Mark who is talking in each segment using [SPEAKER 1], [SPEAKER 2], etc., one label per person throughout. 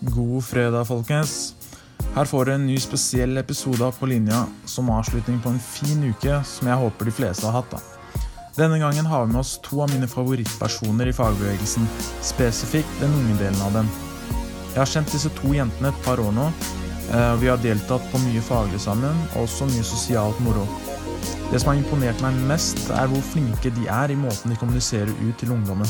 [SPEAKER 1] God fredag, folkens. Her får du en ny spesiell episode av På linja som avslutning på en fin uke som jeg håper de fleste har hatt. da. Denne gangen har vi med oss to av mine favorittpersoner i fagbevegelsen. Spesifikt den unge delen av dem. Jeg har kjent disse to jentene et par år nå. eh, Vi har deltatt på mye faglig sammen, og også mye sosialt moro. Det som har imponert meg mest, er hvor flinke de er i måten de kommuniserer ut til ungdommen.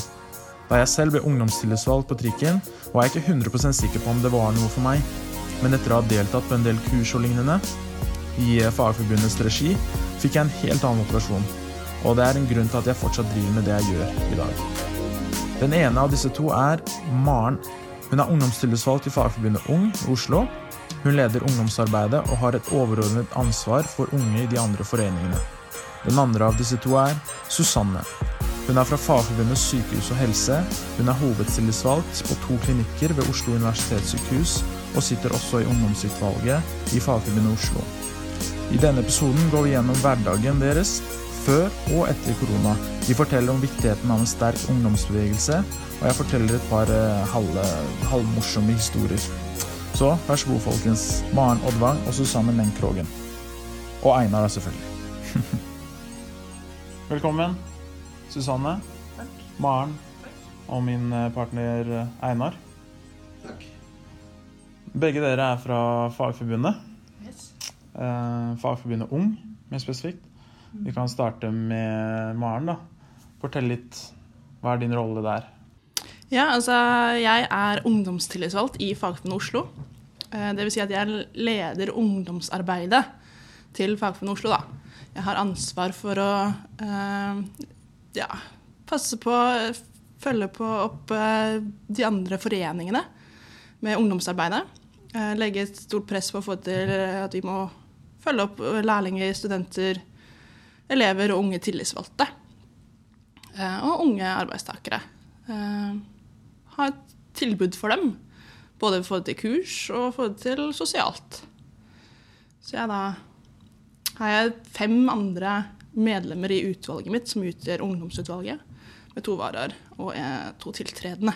[SPEAKER 1] Da jeg selv ble ungdomstillitsvalgt på trikken, var jeg ikke 100% sikker på om det var noe for meg. Men etter å ha deltatt på en del kurs og lignende i Fagforbundets regi, fikk jeg en helt annen motivasjon. Og det er en grunn til at jeg fortsatt driver med det jeg gjør i dag. Den ene av disse to er Maren. Hun er ungdomstillitsvalgt i Fagforbundet Ung i Oslo. Hun leder ungdomsarbeidet og har et overordnet ansvar for unge i de andre foreningene. Den andre av disse to er Susanne. Hun er fra Fagforbundet sykehus og helse. Hun er hovedstillitsvalgt på to klinikker ved Oslo universitetssykehus og sitter også i ungdomsutvalget i Fagforbundet Oslo. I denne episoden går vi gjennom hverdagen deres før og etter korona. Vi forteller om viktigheten av en sterk ungdomsbevegelse, og jeg forteller et par eh, halve, halvmorsomme historier. Så vær så god, folkens. Maren Oddvang og Susanne Menkrogen. Og Einar, selvfølgelig. Velkommen, Susanne, Maren og min eh, partner eh, Einar.
[SPEAKER 2] Takk.
[SPEAKER 1] Begge dere er fra Fagforbundet.
[SPEAKER 2] Yes.
[SPEAKER 1] Eh, Fagforbundet Ung, mer spesifikt. Vi kan starte med Maren. da. Fortell litt. Hva er din rolle der?
[SPEAKER 3] Ja, altså jeg er ungdomstillitsvalgt i Fagforbundet Oslo. Dvs. Det vil si at jeg leder ungdomsarbeidet til Fagforbundet Oslo, da. Jeg har ansvar for å eh, ja, passe på, følge på opp eh, de andre foreningene med ungdomsarbeidet. Eh, Legge et stort press på å få til at vi må følge opp lærlinger, studenter, elever og unge tillitsvalgte. Eh, Og unge arbeidstakere. Eh, ha et tilbud for dem. Både få det til kurs og få det til sosialt. Så jeg da har jeg fem andre medlemmer i utvalget mitt, som utgjør ungdomsutvalget, med to varaer og to tiltredende,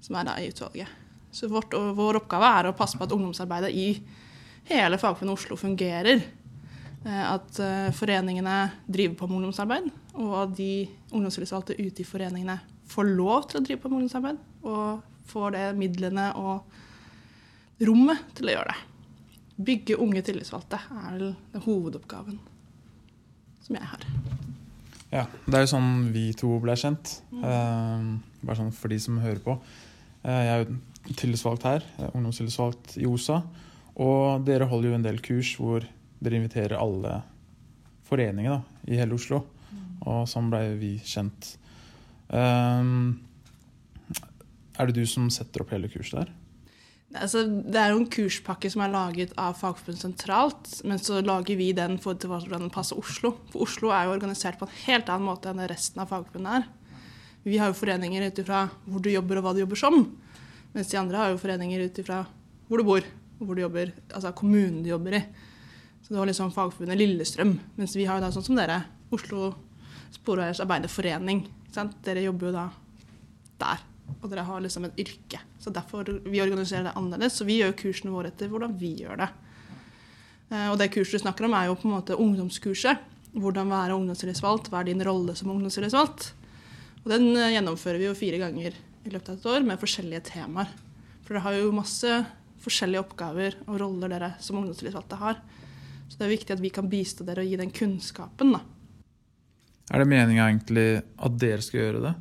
[SPEAKER 3] som er da i utvalget. Så vårt, vår oppgave er å passe på at ungdomsarbeidet i hele Fagforbundet Oslo fungerer. Eh, At eh, foreningene driver på med ungdomsarbeid, og at de ungdomstillitsvalgte ute i foreningene får lov til å drive på med ungdomsarbeid, og får det midlene og rommet til å gjøre det. Bygge unge tillitsvalgte er vel hovedoppgaven som jeg har.
[SPEAKER 1] Ja, Det er jo sånn vi to ble kjent. Eh, bare sånn for de som hører på. Eh, jeg er jo tillitsvalgt her, eh, ungdomstillitsvalgt i OSA. Og dere holder jo en del kurs hvor dere inviterer alle foreninger da, i hele Oslo. Og sånn ble vi kjent. Eh, er det du som setter opp hele kurset der?
[SPEAKER 3] Altså, det er jo en kurspakke som er laget av Fagforbundet sentralt, men så lager vi den for hvordan den passer Oslo. For Oslo er jo organisert på en helt annen måte enn resten av Fagforbundet er. Vi har jo foreninger ut ifra hvor du jobber og hva du jobber som, mens de andre har jo foreninger ut ifra hvor du bor og hvor du jobber, altså kommunen du jobber i. Så du har liksom Fagforbundet Lillestrøm, mens vi har jo da sånn som dere, Oslo Sporveiers Arbeiderforening. Dere jobber jo da der. Og dere har liksom et yrke. Så derfor vi organiserer det annerledes. Så vi gjør kursene våre etter hvordan vi gjør det. Eh, Og det kurset du snakker om, er jo på en måte ungdomskurset. Hvordan være ungdomstillitsvalgt, hva er din rolle som ungdomstillitsvalgt? Og den eh, gjennomfører vi jo fire ganger i løpet av et år med forskjellige temaer. For dere har jo masse forskjellige oppgaver og roller dere som ungdomstillitsvalgte har. Så det er viktig at vi kan bistå dere og gi den kunnskapen, da.
[SPEAKER 1] Er det meninga egentlig at dere skal gjøre det?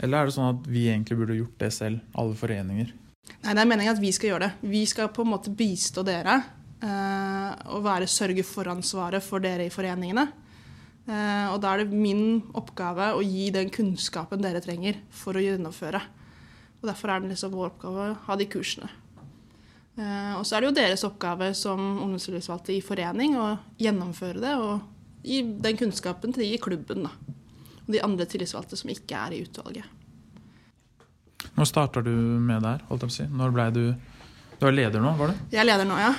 [SPEAKER 1] Eller er det sånn at vi egentlig burde gjort det selv, alle foreninger?
[SPEAKER 3] Nei, det er meningen at vi skal gjøre det. Vi skal på en måte bistå dere eh, og være sørge for-ansvaret for dere i foreningene. Eh, og da er det min oppgave å gi den kunnskapen dere trenger for å gjennomføre. Og Derfor er det liksom vår oppgave å ha de kursene. Eh, og så er det jo deres oppgave som ungdomstillitsvalgte i forening å gjennomføre det og gi den kunnskapen til de i klubben. da. Og de andre tillitsvalgte som ikke er i utvalget.
[SPEAKER 1] Når starta du med det her? holdt jeg på å si? Når ble du Du er leder nå, var du?
[SPEAKER 3] Jeg er leder nå, ja.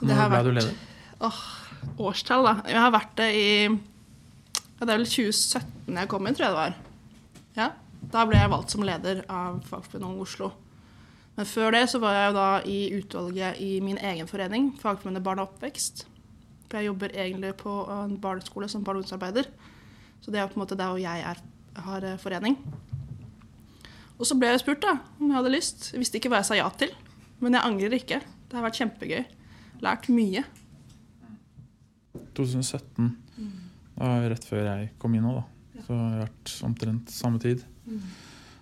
[SPEAKER 3] Det
[SPEAKER 1] Når ble
[SPEAKER 3] vært-
[SPEAKER 1] du leder?
[SPEAKER 3] Åh, årstall, da. Jeg har vært det i ja, Det er vel 2017 jeg kom inn, tror jeg det var. Ja, Da ble jeg valgt som leder av Fagforbundet Oslo. Men før det så var jeg jo da i utvalget i min egen forening, Fagforbundet Barn og oppvekst. For jeg jobber egentlig på en barneskole som barne- og ungdomsarbeider. Så det er på en måte der hvor jeg er, har eh, forening. Og så ble jeg spurt da, om jeg hadde lyst. Jeg visste ikke hva jeg sa ja til. Men jeg angrer ikke. Det har vært kjempegøy. Lært mye.
[SPEAKER 1] 2017. Det var rett før jeg kom inn òg, da. Så det har vært omtrent samme tid.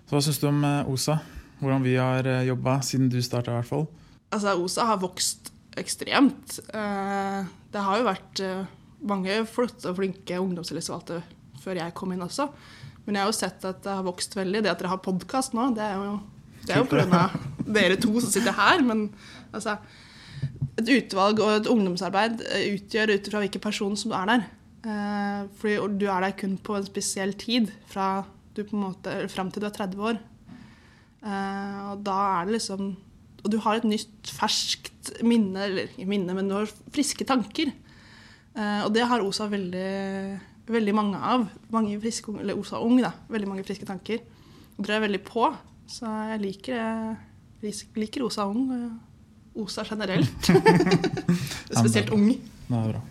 [SPEAKER 1] Så hva syns du om eh, OSA? Hvordan vi har jobba siden du starta, i hvert fall?
[SPEAKER 3] Altså, OSA har vokst ekstremt. Eh, Det har jo vært eh, mange flotte og flinke ungdomstillitsvalgte før jeg kom inn også. Men jeg har jo sett at det har vokst veldig. Det at dere har podkast nå, det er jo, det er jo pga. dere to som sitter her. Men altså Et utvalg og et ungdomsarbeid eh, utgjør ut ifra hvilken person som er der. Eh, Fordi du er der kun på en spesiell tid, fra du på en måte, fram til du er 30 år. Eh, og da er det liksom Og du har et nytt, ferskt minne, eller ikke minne, men du har friske tanker. Eh, og det har OSA veldig, veldig mange av. Mange friske, eller OSA Ung, da. Veldig mange friske tanker. Og dere er veldig på, så jeg liker, det. jeg liker OSA Ung. og OSA generelt. Spesielt ung.
[SPEAKER 1] Det er bra.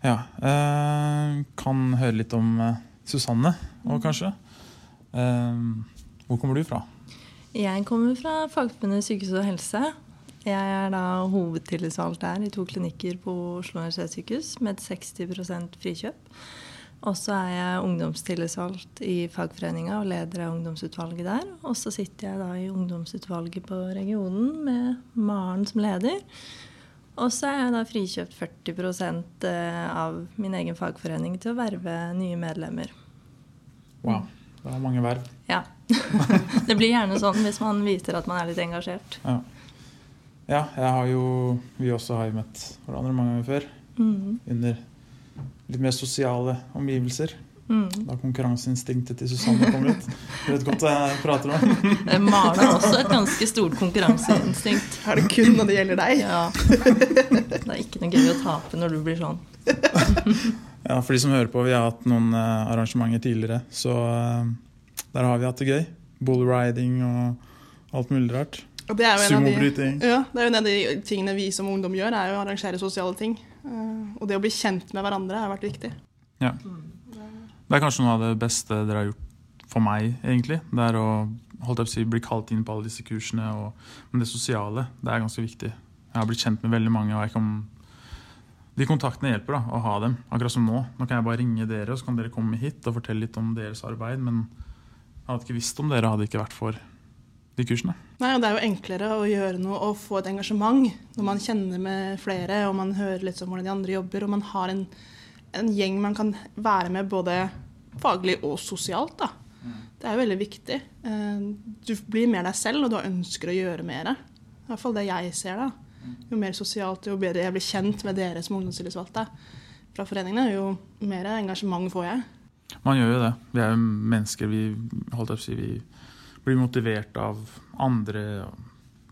[SPEAKER 1] Ja. Eh, kan høre litt om eh, Susanne òg, kanskje. Eh, hvor kommer du fra?
[SPEAKER 2] Jeg kommer fra Fagforbundet sykehus og helse. Jeg er da hovedtillitsvalgt der i to klinikker på Oslo universitetssykehus med 60% frikjøp. Og så er jeg ungdomstillitsvalgt i fagforeninga og leder av ungdomsutvalget der. Og så sitter jeg da i ungdomsutvalget på regionen med Maren som leder. Og så er jeg da frikjøpt 40% av min egen fagforening til å verve nye medlemmer.
[SPEAKER 1] Wow. Det er mange verv.
[SPEAKER 2] Ja. Det blir gjerne sånn hvis man viser at man er litt engasjert.
[SPEAKER 1] Ja. Ja, jeg har jo Vi også har jo møtt hverandre mange ganger før.
[SPEAKER 2] Mm.
[SPEAKER 1] Under litt mer sosiale omgivelser.
[SPEAKER 2] Mm.
[SPEAKER 1] Da konkurranseinstinktet til Susanne kom ut. Du vet godt hva jeg prater om.
[SPEAKER 2] Eh, Maren har også et ganske stort konkurranseinstinkt.
[SPEAKER 3] Er det kun når det gjelder deg?
[SPEAKER 2] Ja. Det er ikke noe gøy å tape når du blir sånn.
[SPEAKER 1] Ja, For de som hører på, vi har hatt noen eh, arrangementer tidligere, så eh, der har vi hatt det gøy. Bullriding og alt mulig rart.
[SPEAKER 3] Det er
[SPEAKER 1] Sumobryting.
[SPEAKER 3] ja, det er jo en av de tingene vi som ungdom gjør, er å arrangere sosiale ting. Eh, og det å bli kjent med hverandre har vært viktig.
[SPEAKER 1] Ja. Det er kanskje noe av det beste dere har gjort for meg, egentlig. Det er å si, bli kalt inn på alle disse kursene. Og, men det sosiale, det er ganske viktig. Jeg har blitt kjent med veldig mange, og jeg kan de kontaktene hjelper da, å ha dem. Akkurat som nå. Nå kan jeg bare ringe dere, og så kan dere komme hit og fortelle litt om deres arbeid. Men jeg hadde ikke visst om dere hadde ikke vært for de kursene.
[SPEAKER 3] Nei, og Det er jo enklere å gjøre noe og få et engasjement når man kjenner med flere og man hører litt om hvordan de andre jobber, og man har en, en gjeng man kan være med både faglig og sosialt. da. Det er jo veldig viktig. Eh, Du blir mer deg selv, og du ønsker å gjøre mer. I hvert fall det jeg ser. da. Jo mer sosialt, jo bedre jeg blir kjent med dere som ungdomstillitsvalgte fra foreningene, jo mer engasjement får jeg.
[SPEAKER 1] Man gjør jo det. Vi er jo mennesker. Vi, holdt opp, si, vi blir motivert av andre.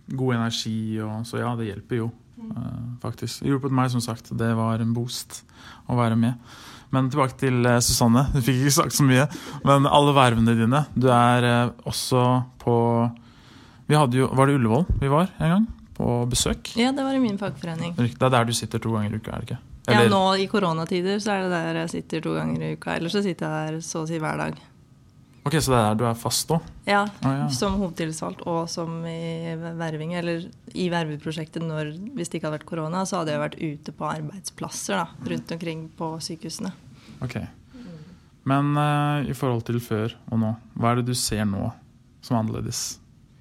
[SPEAKER 1] God energi. Og, så ja, det hjelper jo, eh, faktisk. Det hjulpet meg, som sagt. Det var en boost å være med. Men tilbake til eh, Susanne. Du fikk ikke sagt så mye. Men alle vervene dine. Du er eh, også på jo, Var det Ullevål vi var en gang? På besøk?
[SPEAKER 2] Ja, det var i min fagforening.
[SPEAKER 1] Det er der du sitter to ganger i uka, er det ikke?
[SPEAKER 2] Ja, nå i koronatider så er det der jeg sitter to ganger i uka. Ellers så sitter jeg der så å si hver dag.
[SPEAKER 1] Ok, Så det er der du er fast nå?
[SPEAKER 2] Ja,
[SPEAKER 1] Å, ja.
[SPEAKER 2] som hovedtillitsvalgt og som i verving, eller i verveprosjektet når, hvis det ikke hadde vært korona, så hadde jeg vært ute på arbeidsplasser da, rundt omkring på sykehusene.
[SPEAKER 1] Ok. Men uh, i forhold til før og nå, hva er det du ser nå som er annerledes?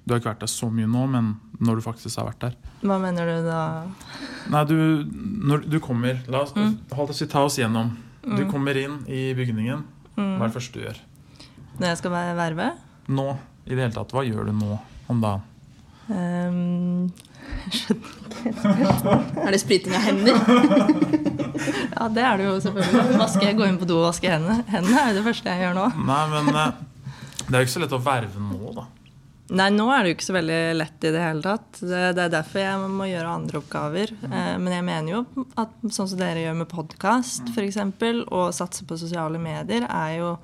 [SPEAKER 1] Du har ikke vært der så mye nå, men når du faktisk har vært der.
[SPEAKER 2] Hva mener du da?
[SPEAKER 1] Nei, du, når du kommer La oss hold oss, ta oss gjennom. Du kommer inn i bygningen. Hva er det første du gjør?
[SPEAKER 2] Når jeg skal være verve?
[SPEAKER 1] Nå, i det hele tatt. Hva gjør du nå om dagen?
[SPEAKER 2] Ehm,
[SPEAKER 3] Er det spriting av hender?
[SPEAKER 2] ja, det er det jo selvfølgelig. Vaske, gå inn på do og vaske hendene. Hendene er jo det første jeg gjør nå.
[SPEAKER 1] Nei, men eh, det er jo ikke så lett å verve nå, da.
[SPEAKER 2] Nei, nå er det jo ikke så veldig lett i det hele tatt. Det, det er derfor jeg må gjøre andre oppgaver. Eh, men jeg mener jo at sånn som dere gjør med podkast f.eks., og satse på sosiale medier, er jo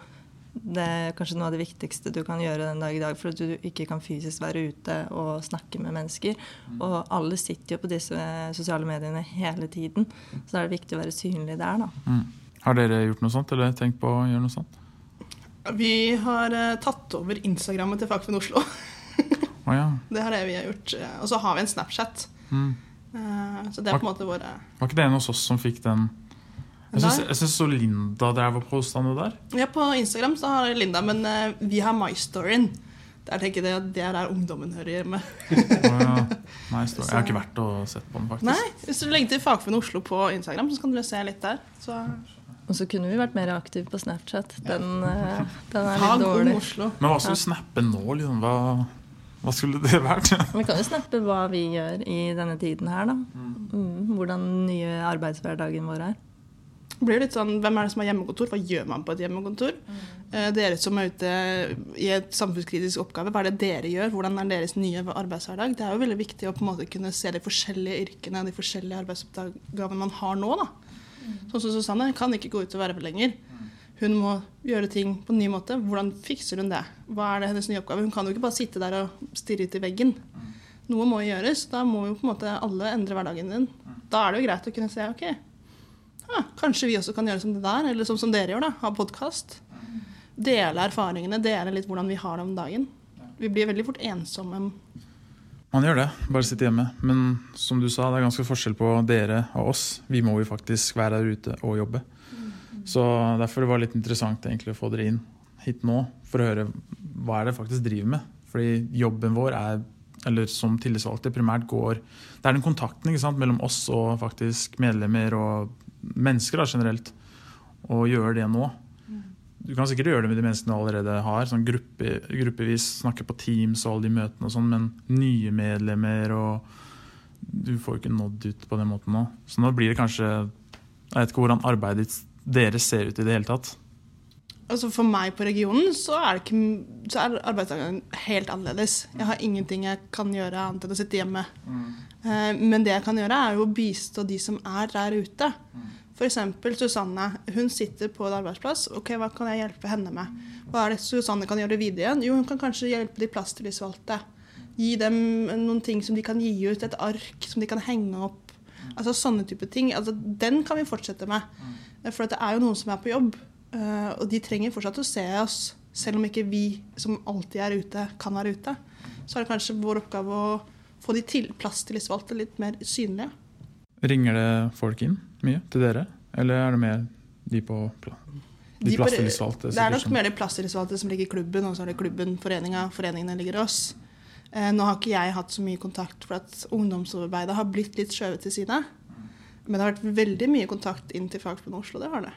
[SPEAKER 2] Det er kanskje noe av det viktigste du kan gjøre den dag i dag, for at du ikke kan fysisk være ute og snakke med mennesker. Og alle sitter jo på disse sosiale mediene hele tiden, så da er det viktig å være synlig der, da.
[SPEAKER 1] Mm. Har dere gjort noe sånt, eller tenkt på å gjøre noe sånt?
[SPEAKER 3] Vi har uh, tatt over Instagrammet til Fagfinn Oslo.
[SPEAKER 1] Oh, ja.
[SPEAKER 3] Det har det vi har gjort. Og så har vi en Snapchat.
[SPEAKER 1] Mm.
[SPEAKER 3] Uh, så det er på en måte våre
[SPEAKER 1] Var ikke det en hos oss som fikk den jeg syns så Linda drev og posta noe der.
[SPEAKER 3] Ja, på Instagram så har Linda, men uh, vi har MyStoryen. Der tenker jeg at Det er der ungdommen hører hjemme.
[SPEAKER 1] oh, ja. Jeg har ikke vært og sett på den, faktisk.
[SPEAKER 3] Nei, Hvis du legger til Fagforbundet Oslo på Instagram, så kan du se litt der. Så.
[SPEAKER 2] Og så kunne vi vært mer aktive på Snapchat. Den, ja. uh, den er litt dårlig.
[SPEAKER 3] Oslo.
[SPEAKER 1] Men hva skulle vi snappe nå? Liksom? Hva, hva skulle det vært?
[SPEAKER 2] vi kan jo snappe hva vi gjør i denne tiden her, da. Mm, hvordan den nye arbeidshverdagen vår er
[SPEAKER 3] blir litt sånn, Hvem er det som har hjemmekontor? Hva gjør man på et hjemmekontor? Mm. Eh, dere som er ute i et samfunnskritisk oppgave, hva er det dere gjør? Hvordan er deres nye arbeidshverdag? Det er jo veldig viktig å på en måte kunne se de forskjellige yrkene de forskjellige arbeidsoppgavene man har nå. da. Mm. Sånn som Susanne kan ikke gå ut og verve lenger. Hun må gjøre ting på en ny måte. Hvordan fikser hun det? Hva er det hennes nye oppgave? Hun kan jo ikke bare sitte der og stirre ut i veggen. Noe må gjøres. Da må jo på en måte alle endre hverdagen din. Da er det jo greit å kunne se ok, ja, kanskje vi også kan gjøre som det der, eller som, som dere gjør, da, ha podkast. Dele erfaringene, dele litt hvordan vi har det om dagen. Vi blir veldig fort ensomme.
[SPEAKER 1] Man gjør det, bare sitte hjemme. Men som du sa, det er ganske forskjell på dere og oss. Vi må jo faktisk være der ute og jobbe. Så derfor var det litt interessant egentlig å få dere inn hit nå for å høre hva er det faktisk driver med. Fordi jobben vår er, eller som tillitsvalgte, primært går Det er den kontakten sant, mellom oss og faktisk medlemmer og mennesker da, generelt, å gjøre det nå. Du kan sikkert gjøre det med de menneskene du allerede har, sånn gruppe, gruppevis, snakke på Teams og alle de møtene og sånn, men nye medlemmer og Du får ikke nådd ut på den måten nå. Så nå blir det kanskje Jeg vet ikke hvordan arbeidet deres ser ut i det hele tatt.
[SPEAKER 3] Altså For meg på regionen så er, det ikke, så er arbeidsdagen helt annerledes. Jeg har ingenting jeg kan gjøre annet enn å sitte hjemme. Mm. Men det jeg kan gjøre, er jo å bistå de som er der ute. Mm. F.eks. Susanne. Hun sitter på en arbeidsplass. ok, Hva kan jeg hjelpe henne med? Hva er det Susanne kan gjøre videre? igjen? Jo, hun kan kanskje hjelpe de plasstillitsvalgte. Gi dem noen ting som de kan gi ut. Et ark som de kan henge opp. Altså Sånne type ting. Altså, den kan vi fortsette med. For det er jo noen som er på jobb. Eh, og de trenger fortsatt å se oss. Selv om ikke vi som alltid er ute, kan være ute. Så er det kanskje vår oppgave å få de til, plass plasstillitsvalgte litt mer synlige.
[SPEAKER 1] Ringer det folk inn mye til dere, eller er det mer de på de, de plasstillitsvalgte?
[SPEAKER 3] Det er nok mer de plasstillitsvalgte som ligger i klubben, og så er det klubben, foreninga, foreningene ligger oss. Eh, nå har ikke jeg hatt så mye kontakt, for at ungdomsarbeidet har blitt litt skjøvet til side. Men det har vært veldig mye kontakt inn til Fagforbundet Oslo, det har det.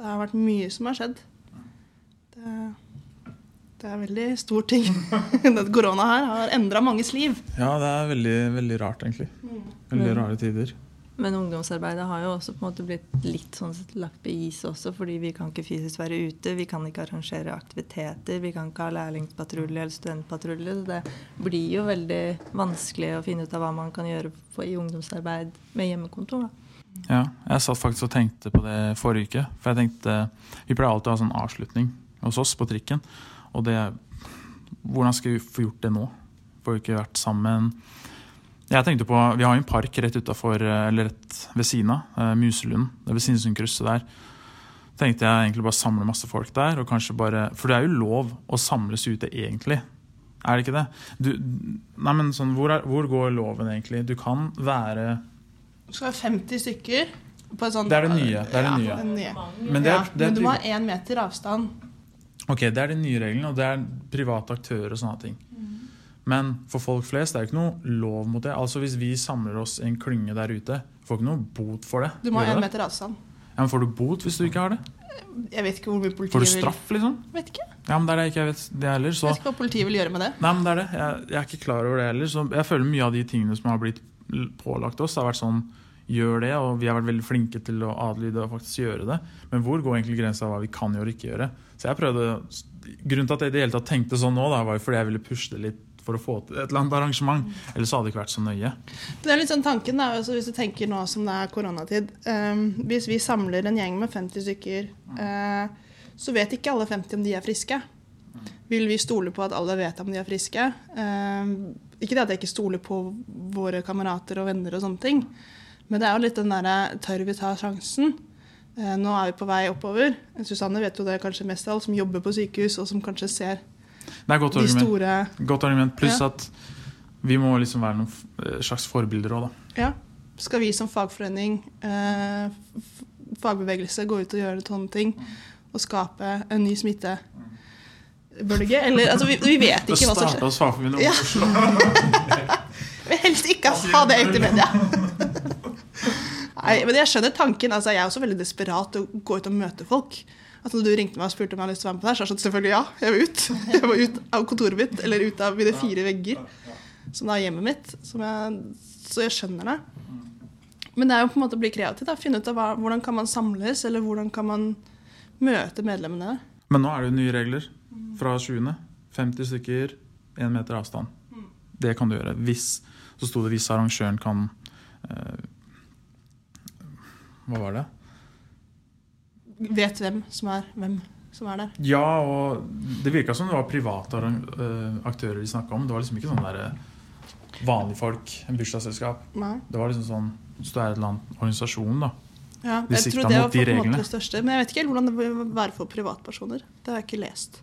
[SPEAKER 3] Det har vært mye som har skjedd. Det, det er en veldig stor ting. Korona her har endra manges liv.
[SPEAKER 1] Ja, det er veldig, veldig rart, egentlig. Veldig rare tider.
[SPEAKER 2] Men ungdomsarbeidet har jo også på en måte blitt litt sånn lagt på is også, fordi vi kan ikke fysisk være ute. Vi kan ikke arrangere aktiviteter. Vi kan ikke ha lærlingspatrulje eller studentpatrulje. Så det blir jo veldig vanskelig å finne ut av hva man kan gjøre i ungdomsarbeid med hjemmekontor. Da.
[SPEAKER 1] Ja, jeg satt faktisk og tenkte på det forrige uke. For jeg tenkte Vi pleier alltid å ha sånn avslutning hos oss på trikken. Og det Hvordan skal vi få gjort det nå? Får vi ikke vært sammen jeg tenkte på, Vi har jo en park rett utafor, eh, eller rett ved siden av, uh, Muselund. Det er ved Sinnsundkrysset der. tenkte jeg egentlig bare samle masse folk der. og kanskje bare, For det er jo lov å samles ute, egentlig. Er det ikke det? Du, nei, men sånn, hvor, er, hvor, går loven egentlig? Du kan være
[SPEAKER 3] Du skal være 50 stykker. På
[SPEAKER 1] sånt, det er det nye. Det er det nye. Ja, nye.
[SPEAKER 3] Men, det er, det er, men, du må ha én meter avstand.
[SPEAKER 1] Ok, Det er de nye reglene, og det er private aktører og sånne ting. Men for folk flest det er ikke noe lov mot det. Altså Hvis vi samler oss en klynge der ute, får ikke noe bot for det.
[SPEAKER 3] Du må ha én meter avstand.
[SPEAKER 1] Ja, men Får du bot hvis du ikke har det?
[SPEAKER 3] Jeg vet ikke hvor mye politiet
[SPEAKER 1] Får du straff, liksom?
[SPEAKER 3] Vet ikke.
[SPEAKER 1] Ja, men det er det ikke jeg vet det heller. Så...
[SPEAKER 3] Jeg vet ikke hva politiet vil gjøre med det.
[SPEAKER 1] Nei, men det er det. Jeg, jeg er ikke klar over det heller. Så jeg føler mye av de tingene som har blitt pålagt oss, har vært sånn gjør det, og vi har vært veldig flinke til å adlyde og faktisk gjøre det. Men hvor går egentlig grensa hva vi kan gjøre og ikke gjøre? Så jeg prøvde Grunnen til at jeg i det hele tatt tenkte sånn nå, da, var jo fordi jeg ville pushe det litt for å få til et eller annet arrangement. Ellers hadde det ikke vært så nøye.
[SPEAKER 3] Det er litt sånn tanken da, altså Hvis du tenker nå som det er koronatid um, Hvis vi samler en gjeng med 50 stykker uh, så vet ikke alle 50 om de er friske. Vil vi stole på at alle vet om de er friske? Eh, ikke det at jeg ikke stoler på våre kamerater og venner og sånne ting, men det er jo litt den derre tør vi ta sjansen? Eh, nå er vi på vei oppover. Susanne vet jo det kanskje mest av alle som jobber på sykehus og som kanskje ser
[SPEAKER 1] er
[SPEAKER 3] de
[SPEAKER 1] argument.
[SPEAKER 3] store
[SPEAKER 1] Godt argument. Pluss
[SPEAKER 3] Ja.
[SPEAKER 1] at vi må liksom være noen eh, slags forbilder òg, da.
[SPEAKER 3] Ja. Skal vi som fagforening, eh, fagbevegelse, gå ut og gjøre sånne ting og skape en ny smittebølge? Eller altså, vi, vi vet ikke hva som
[SPEAKER 1] starta
[SPEAKER 3] skjer.
[SPEAKER 1] hos Fagforbundet.
[SPEAKER 3] Ja. Jeg vil helst ikke ha det ut i media. Nei, men jeg skjønner tanken. Altså, jeg er også veldig desperat til å gå ut og møte folk. Altså, når du ringte meg og spurte om jeg hadde lyst til å være med på det, her, så sa det sånn, selvfølgelig ja. Jeg var ut. Jeg var ut av kontoret mitt, eller ut av mine fire vegger, som da er hjemmet mitt. Som jeg, så jeg skjønner det. Men det er jo på en måte å bli kreativ. Da. Finne ut av hva, hvordan kan man samles, eller hvordan kan man møte medlemmene.
[SPEAKER 1] Men nå er det jo nye regler fra 20. 50 stykker, én meter avstand. Det kan du gjøre. Hvis Så sto det hvis arrangøren kan eh, Hva var det?
[SPEAKER 3] Vet hvem som er hvem som er der.
[SPEAKER 1] Ja, og det virka som det var private eh, aktører de snakka om. Det var liksom ikke sånn der vanlige folk, en bursdagsselskap.
[SPEAKER 3] Nei.
[SPEAKER 1] Det var liksom sånn Hvis du er annet organisasjon, da.
[SPEAKER 3] Ja, jeg tror det var på en måte det største. Men jeg vet ikke helt hvordan det vil være for privatpersoner. Det har jeg ikke lest.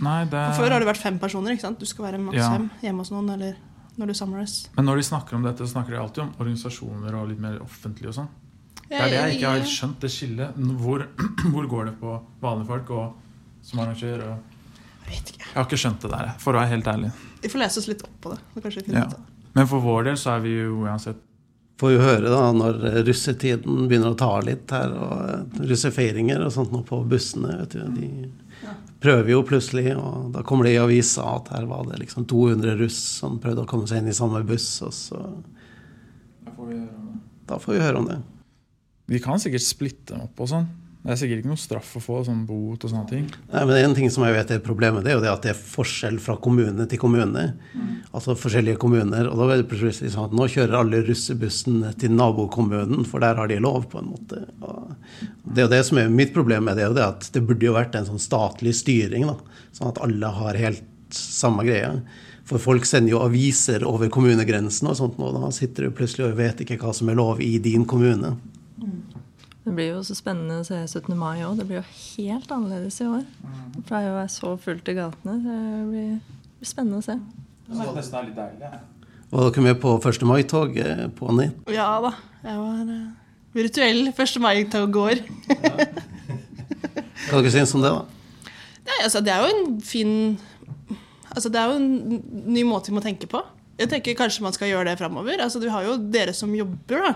[SPEAKER 1] Nei, det
[SPEAKER 3] For før har det vært fem personer. ikke sant? Du skal være maks
[SPEAKER 1] Ja.
[SPEAKER 3] fem hjemme hos noen eller når du samles.
[SPEAKER 1] Men når de snakker om dette, så snakker de alltid om organisasjoner og litt mer offentlig og sånn. Det er det jeg ikke har skjønt, det skillet. Hvor, hvor går det på vanlige folk og som arrangør? Og
[SPEAKER 3] Jeg vet ikke.
[SPEAKER 1] jeg har ikke skjønt det der, for å være helt ærlig.
[SPEAKER 3] Vi får lese oss litt opp på det. så kanskje vi finner
[SPEAKER 1] Ja.
[SPEAKER 3] ut det.
[SPEAKER 1] Men for vår del så er vi jo uansett
[SPEAKER 4] Får jo høre da når russetiden begynner å ta litt her, og eh, russefeiringer og sånt nå på bussene. vet du, De prøver jo plutselig, og da kommer det i avisa at her var det liksom 200 russ som prøvde å komme seg inn i samme buss, og så
[SPEAKER 1] Da får vi høre om det.
[SPEAKER 4] Da får vi høre om det.
[SPEAKER 1] Vi kan sikkert splitte dem opp og sånn. Det er sikkert ikke noe straff å få sånn bot og sånne ting.
[SPEAKER 4] Nei, men En ting som jeg vet er problemet, det er jo det at det er forskjell fra kommune til kommune. Altså forskjellige kommuner. Og da er det plutselig sånn at nå kjører alle russebussen til nabokommunen, for der har de lov, på en måte. Og det er jo det som er mitt problem med det, er jo det at det burde jo vært en sånn statlig styring, da. Sånn at alle har helt samme greie. For folk sender jo aviser over kommunegrensen og sånt nå. Da sitter du plutselig og vet ikke hva som er lov i din kommune.
[SPEAKER 2] Det blir jo så spennende å se 17. mai òg. Det blir jo helt annerledes i år. Det pleier å være så fullt i gatene. så Det blir blir spennende å se.
[SPEAKER 1] Nesten det er litt deilig.
[SPEAKER 4] Var dere med på 1. mai-tog, Påni?
[SPEAKER 3] Ja da. Jeg var uh, virtuell 1. mai-tog-går.
[SPEAKER 4] Hva dere syns om det, da?
[SPEAKER 3] Nei, altså, det er jo en fin Altså, det er jo en ny måte vi må tenke på. Jeg tenker Kanskje man skal gjøre det framover. Altså, du har jo dere som jobber, da.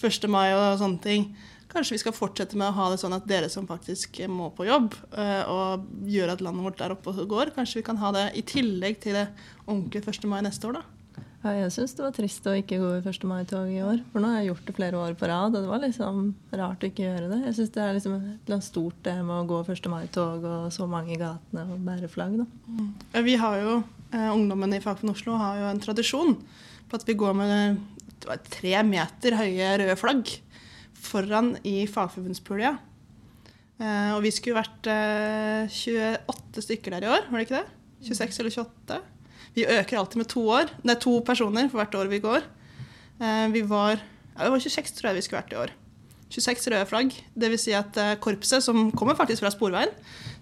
[SPEAKER 3] 1. mai og sånne ting. Kanskje vi skal fortsette med å ha det sånn at dere som faktisk må på jobb, eh, og gjør at landet vårt er oppe og går, kanskje vi kan ha det i tillegg til det ordentlige 1. mai neste år, da.
[SPEAKER 2] Ja, jeg syns det var trist å ikke gå i 1. mai-tog i år. For nå har jeg gjort det flere år på rad, og det var liksom rart å ikke gjøre det. Jeg syns det er liksom et stort det med å gå 1. mai-tog og så mange i gatene og bære flagg, da.
[SPEAKER 3] Mm. Vi har jo, eh, Ungdommen i Fagforbundet Oslo har jo en tradisjon på at vi går med tre meter høye røde flagg foran i fagforbundspulja. Uh, og vi skulle vært uh, 28 stykker der i år, var det ikke det? 26 eller 28? Vi øker alltid med to år. Er to personer for hvert år vi går. Uh, vi var ja, det var 26 tror jeg vi skulle vært i år. 26 røde flagg. Dvs. Si at eh, korpset, som kommer faktisk fra Sporveien,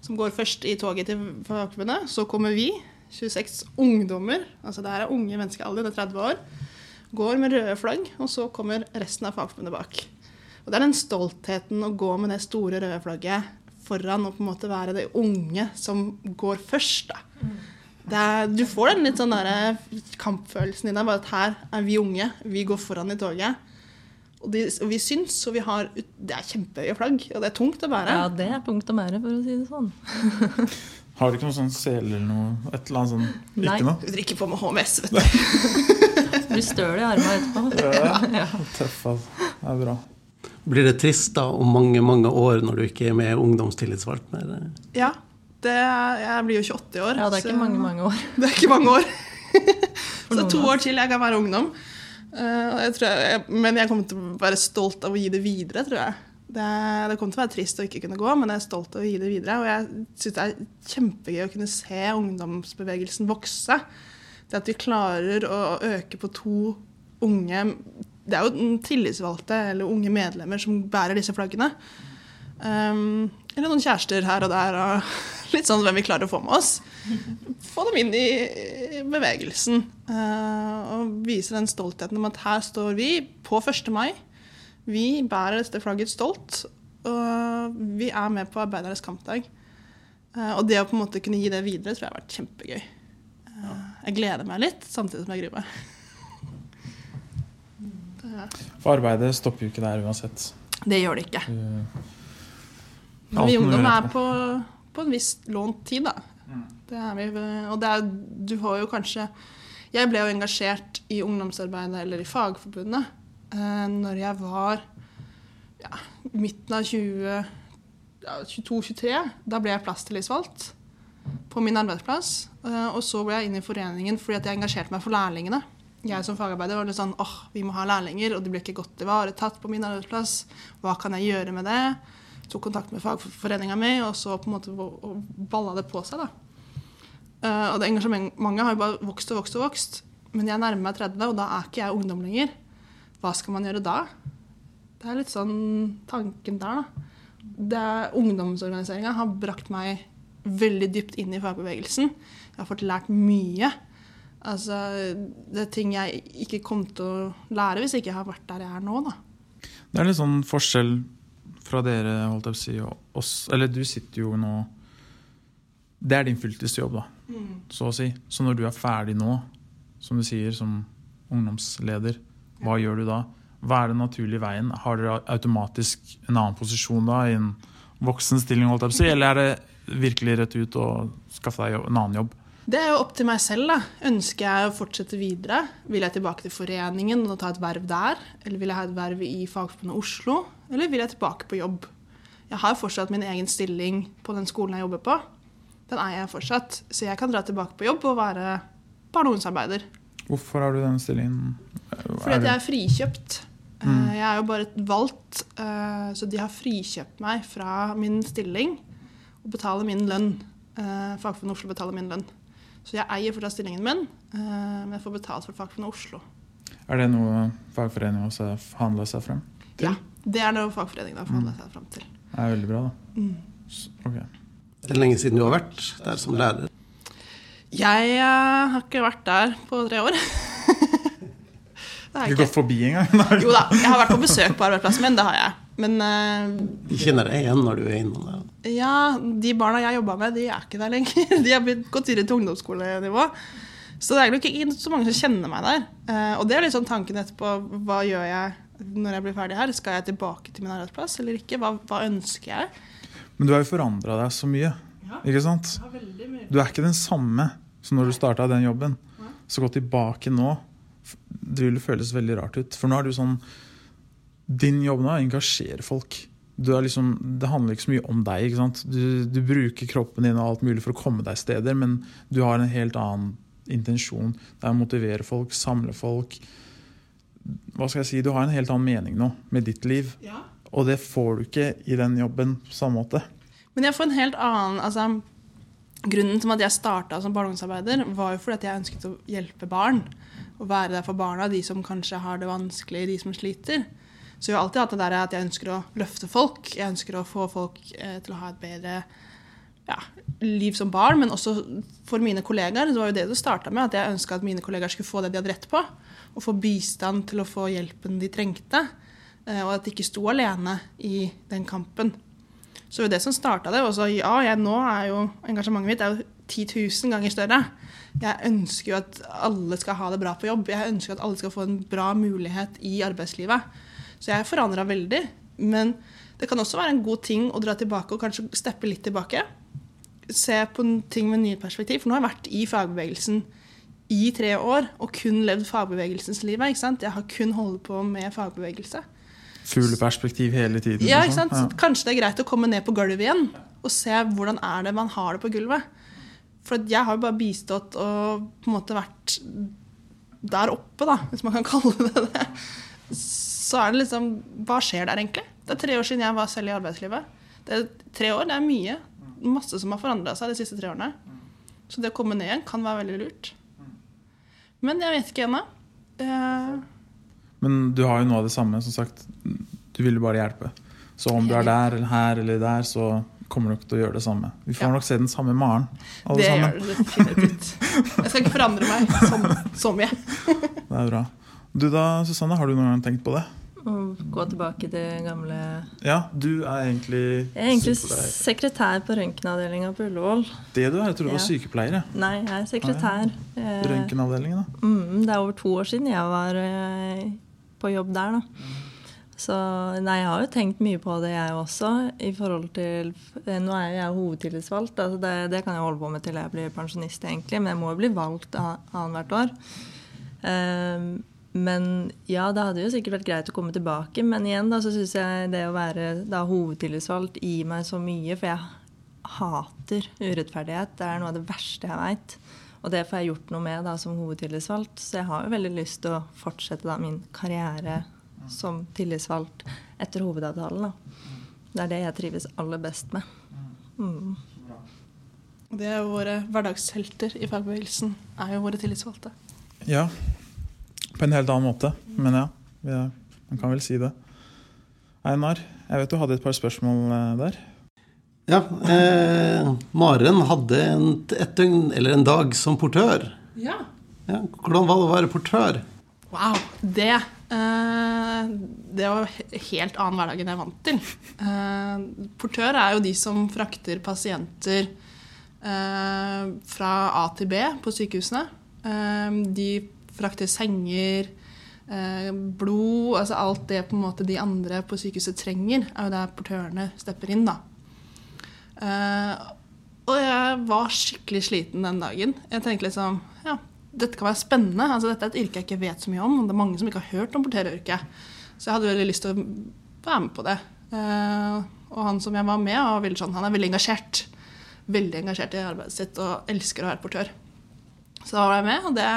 [SPEAKER 3] som går først i toget til Fagforbundet, så kommer vi, 26 ungdommer, altså det her er unge mennesker, alle under 30 år, går med røde flagg, og så kommer resten av Fagforbundet bak. Og det er den stoltheten å gå med det store røde flagget foran og på en måte være det unge som går først. da. Det er, du får den litt sånn der kampfølelsen i deg, bare at her er vi unge, vi går foran i toget. Og, de, og vi syns, og vi har Det er kjempehøye flagg, og det er tungt å bære.
[SPEAKER 2] Ja, det er tungt å bære, for å si det sånn.
[SPEAKER 1] Har du ikke noen sånn sele eller noe? Et eller annet sånn?
[SPEAKER 2] Nei.
[SPEAKER 1] Ikke noe?
[SPEAKER 3] Du drikker på med HMS, vet du.
[SPEAKER 2] Du blir støl i armene etterpå. ja.
[SPEAKER 1] Tøff, altså. Det er bra.
[SPEAKER 4] Blir det trist da om mange mange år når du ikke er med ungdomstillitsvalgt mer?
[SPEAKER 3] Ja. Det er, jeg blir jo 28 år.
[SPEAKER 2] ja, det er
[SPEAKER 3] så-
[SPEAKER 2] ikke mange, mange år.
[SPEAKER 3] Det er ikke mange år. så to år til jeg kan være ungdom. Eh, jeg tror jeg, men jeg kommer til å være stolt av å gi det videre, tror jeg. Det, det kommer til å være trist å ikke kunne gå, men jeg er stolt av å gi det videre. Og jeg syns det er kjempegøy å kunne se ungdomsbevegelsen vokse. Det at vi klarer å øke på to unge Det er jo tillitsvalgte eller unge medlemmer som bærer disse flaggene. Um, eller noen kjærester her og der, og litt sånn hvem vi klarer å få med oss. Få dem inn i bevegelsen. Uh, og vise den stoltheten om at her står vi på 1. mai. Vi bærer dette flagget stolt, og vi er med på arbeidernes kampdag. Uh, og det å på en måte kunne gi det videre tror jeg har vært kjempegøy. Uh, jeg gleder meg litt, samtidig som jeg gruer meg.
[SPEAKER 1] For arbeidet stopper jo ikke der uansett.
[SPEAKER 3] Det gjør det ikke. Men vi ungdom er på, på en viss lånt tid, da. Det er vi, og det er, du har jo kanskje Jeg ble jo engasjert i ungdomsarbeidet eller i Fagforbundet eh, når jeg var ja, midten av 20, ja, 22-23. Da ble jeg plasstillitsvalgt på min arbeidsplass. Eh, og så ble jeg inn i foreningen fordi at jeg engasjerte meg for lærlingene. Jeg som fagarbeider var litt sånn åh, vi må ha lærlinger, og de ble ikke godt ivaretatt på min arbeidsplass. Hva kan jeg gjøre med det? Tok kontakt med fagforeninga mi, og så på en måte balla det på seg. da. Uh, og det engasjementet har jo bare vokst og vokst og vokst. Men jeg nærmer meg 30, og da er ikke jeg ungdom lenger. Hva skal man gjøre da? Det er litt sånn tanken der, da. Ungdomsorganiseringa har brakt meg veldig dypt inn i fagbevegelsen. Jeg har fått lært mye. Altså, det er ting jeg ikke kom til å lære hvis jeg ikke har vært der jeg er nå. Da.
[SPEAKER 1] Det er litt sånn forskjell fra dere, holdt jeg på å si, og oss. Eller du sitter jo nå Det er din fulltidsjobb, da, mm. så å si. Så når du er ferdig nå, som du sier, som ungdomsleder, hva ja. gjør du da? Hva er den naturlige veien? Har dere automatisk en annen posisjon da, i en voksenstilling, holdt jeg på å si, eller er det virkelig rett ut og skaffe deg en annen jobb?
[SPEAKER 3] Det er jo opp til meg selv. da. Ønsker jeg å fortsette videre? Vil jeg tilbake til foreningen og ta et verv der? Eller vil jeg ha et verv i Fagforbundet Oslo? Eller vil jeg tilbake på jobb? Jeg har fortsatt min egen stilling på den skolen jeg jobber på. Den er jeg fortsatt. Så jeg kan dra tilbake på jobb og være barne- og ungdomsarbeider.
[SPEAKER 1] Hvorfor har du den stillingen?
[SPEAKER 3] Fordi at jeg er frikjøpt. Mm. Eh, jeg er jo bare valgt, eh, så de har frikjøpt meg fra min stilling og betaler min lønn. Eh, Fagforbundet Oslo betaler min lønn. Så jeg eier fortsatt stillingen min, men jeg får betalt for Fagforbundet Oslo.
[SPEAKER 1] Er det noe fagforeningen også har forhandla seg frem
[SPEAKER 3] til? Ja, det er noe fagforeningen har forhandla seg frem til.
[SPEAKER 1] Det er veldig bra, da.
[SPEAKER 3] Mm.
[SPEAKER 1] Okay.
[SPEAKER 4] Det er lenge siden du har vært der som lærer?
[SPEAKER 3] Jeg uh, har ikke vært der på tre år.
[SPEAKER 1] det har jeg ikke. gått forbi engang?
[SPEAKER 3] jo da, jeg har vært på besøk på arbeidsplassen min. Det har jeg. Men uh,
[SPEAKER 4] De kjenner deg igjen når du er innom der?
[SPEAKER 3] Ja, de barna jeg jobba med, de er ikke der lenger. De har gått videre til ungdomsskolenivå. Så det er nok ikke så mange som kjenner meg der. Uh, og det er sånn tanken etterpå. Hva gjør jeg når jeg blir ferdig her? Skal jeg tilbake til min arbeidsplass eller ikke? Hva, hva ønsker jeg?
[SPEAKER 1] Men du har jo forandra deg så mye. Ja, ikke sant? Du er ikke den samme som når du starta den jobben. Så gå tilbake nå. Det vil føles veldig rart ut. For nå er du sånn Din jobb nå er å engasjere folk. Liksom, det handler ikke så mye om deg. ikke sant? Du, du, bruker kroppen din og alt mulig for å komme deg steder, men du har en helt annen intensjon. Det er å motivere folk, samle folk. Hva skal jeg si? Du har en helt annen mening nå med ditt liv.
[SPEAKER 3] Ja.
[SPEAKER 1] Og det får du ikke i den jobben på samme måte.
[SPEAKER 3] Men jeg får en helt annen altså, Grunnen til at jeg starta som barndomsarbeider var jo fordi at jeg ønsket å hjelpe barn. Å være der for barna, de som kanskje har det vanskelig, de som sliter. Så jeg har alltid hatt det der at jeg ønsker å løfte folk. Jeg ønsker å få folk eh, til å ha et bedre ja, liv som barn, men også for mine kollegaer. Det var jo det det starta med, at jeg ønska at mine kollegaer skulle få det de hadde rett på. Og få bistand til å få hjelpen de trengte. Eh, og at de ikke sto alene i den kampen. Så det var det som starta det. Og så ja, jeg, nå er jo engasjementet mitt er jo 10 000 ganger større. Jeg ønsker jo at alle skal ha det bra på jobb. Jeg ønsker at alle skal få en bra mulighet i arbeidslivet. Så jeg forandra veldig. Men det kan også være en god ting å dra tilbake og kanskje steppe litt tilbake. Se på ting med nye perspektiv. For nå har jeg vært i fagbevegelsen i tre år og kun levd fagbevegelsens liv. Jeg har kun holdt på med fagbevegelse
[SPEAKER 1] fugleperspektiv hele tiden.
[SPEAKER 3] Ja, ikke sant? Ja. Kanskje det er greit å komme ned på gulvet igjen og se hvordan er det man har det på gulvet. For jeg har jo bare bistått og på en måte vært der oppe, da, hvis man kan kalle det det. Så er det liksom Hva skjer der, egentlig? Det er tre år siden jeg var selv i arbeidslivet. Det er tre år, det er mye. Masse som har forandra seg de siste tre årene. Så det å komme ned igjen kan være veldig lurt. Men jeg vet ikke ennå. Eh,
[SPEAKER 1] Men du har jo noe av det samme, som sagt. Du vil jo bare hjelpe. Så om du er der eller her eller der, så kommer du ikke til å gjøre det samme. Vi får
[SPEAKER 3] Ja.
[SPEAKER 1] nok se den samme Maren, alle
[SPEAKER 3] det
[SPEAKER 1] sammen.
[SPEAKER 3] gjør det definitivt. Jeg skal ikke forandre meg som, som jeg.
[SPEAKER 1] Det er bra. Du da, Susanne, har du noen gang tenkt på det?
[SPEAKER 2] Å gå tilbake til gamle
[SPEAKER 1] Ja, du er egentlig
[SPEAKER 2] Jeg er egentlig
[SPEAKER 1] sykepleier.
[SPEAKER 2] sekretær på røntgenavdelinga på Ullevål.
[SPEAKER 1] Det du er? Jeg trodde du var
[SPEAKER 2] Ja.
[SPEAKER 1] sykepleier. jeg.
[SPEAKER 2] Nei, jeg er sekretær. Eh,
[SPEAKER 1] Røntgenavdelingen, da.
[SPEAKER 2] Mm, det er over to år siden jeg var eh, på jobb der, da. Så nei, jeg har jo tenkt mye på det, jeg også. I forhold til eh, Nå er jeg hovedtillitsvalgt. Altså det, det kan jeg holde på med til jeg blir pensjonist, egentlig. Men jeg må jo bli valgt annethvert år. Eh, men ja, det hadde jo sikkert vært greit å komme tilbake. Men igjen da, så syns jeg det å være da, hovedtillitsvalgt gir meg så mye. For jeg hater urettferdighet. Det er noe av det verste jeg veit. Og det får jeg gjort noe med da, som hovedtillitsvalgt. Så jeg har jo veldig lyst til å fortsette da, min karriere som tillitsvalgt etter hovedavtalen. Da. Det er det jeg trives aller best med. Mm.
[SPEAKER 3] Det er jo våre hverdagshelter i fagbevegelsen. Er jo våre tillitsvalgte.
[SPEAKER 1] Ja. På en helt annen måte, men ja. Vi er, man kan vel si det. Einar, jeg vet du hadde et par spørsmål eh, der.
[SPEAKER 4] Ja, eh, Maren hadde en, et døgn eller en dag som portør.
[SPEAKER 3] Ja.
[SPEAKER 4] Ja, hvordan var det å være portør?
[SPEAKER 3] Wow. Det eh, Det var helt annen hverdag enn jeg er vant til. Eh, portør er jo de som frakter pasienter eh, fra A til B på sykehusene. Eh, de frakter senger, eh, blod Altså alt det på en måte de andre på sykehuset trenger, er jo der portørene stepper inn, da. Eh, og jeg var skikkelig sliten den dagen. Jeg tenkte liksom ja, dette kan være spennende. Altså, dette er et yrke jeg ikke vet så mye om. og Det er mange som ikke har hørt om portøryrket. Så jeg hadde veldig lyst til å være med på det. Eh, og han som jeg var med, var veldig sånn, han er veldig engasjert. Veldig engasjert i arbeidet sitt og elsker å være portør. Så da var jeg med, og det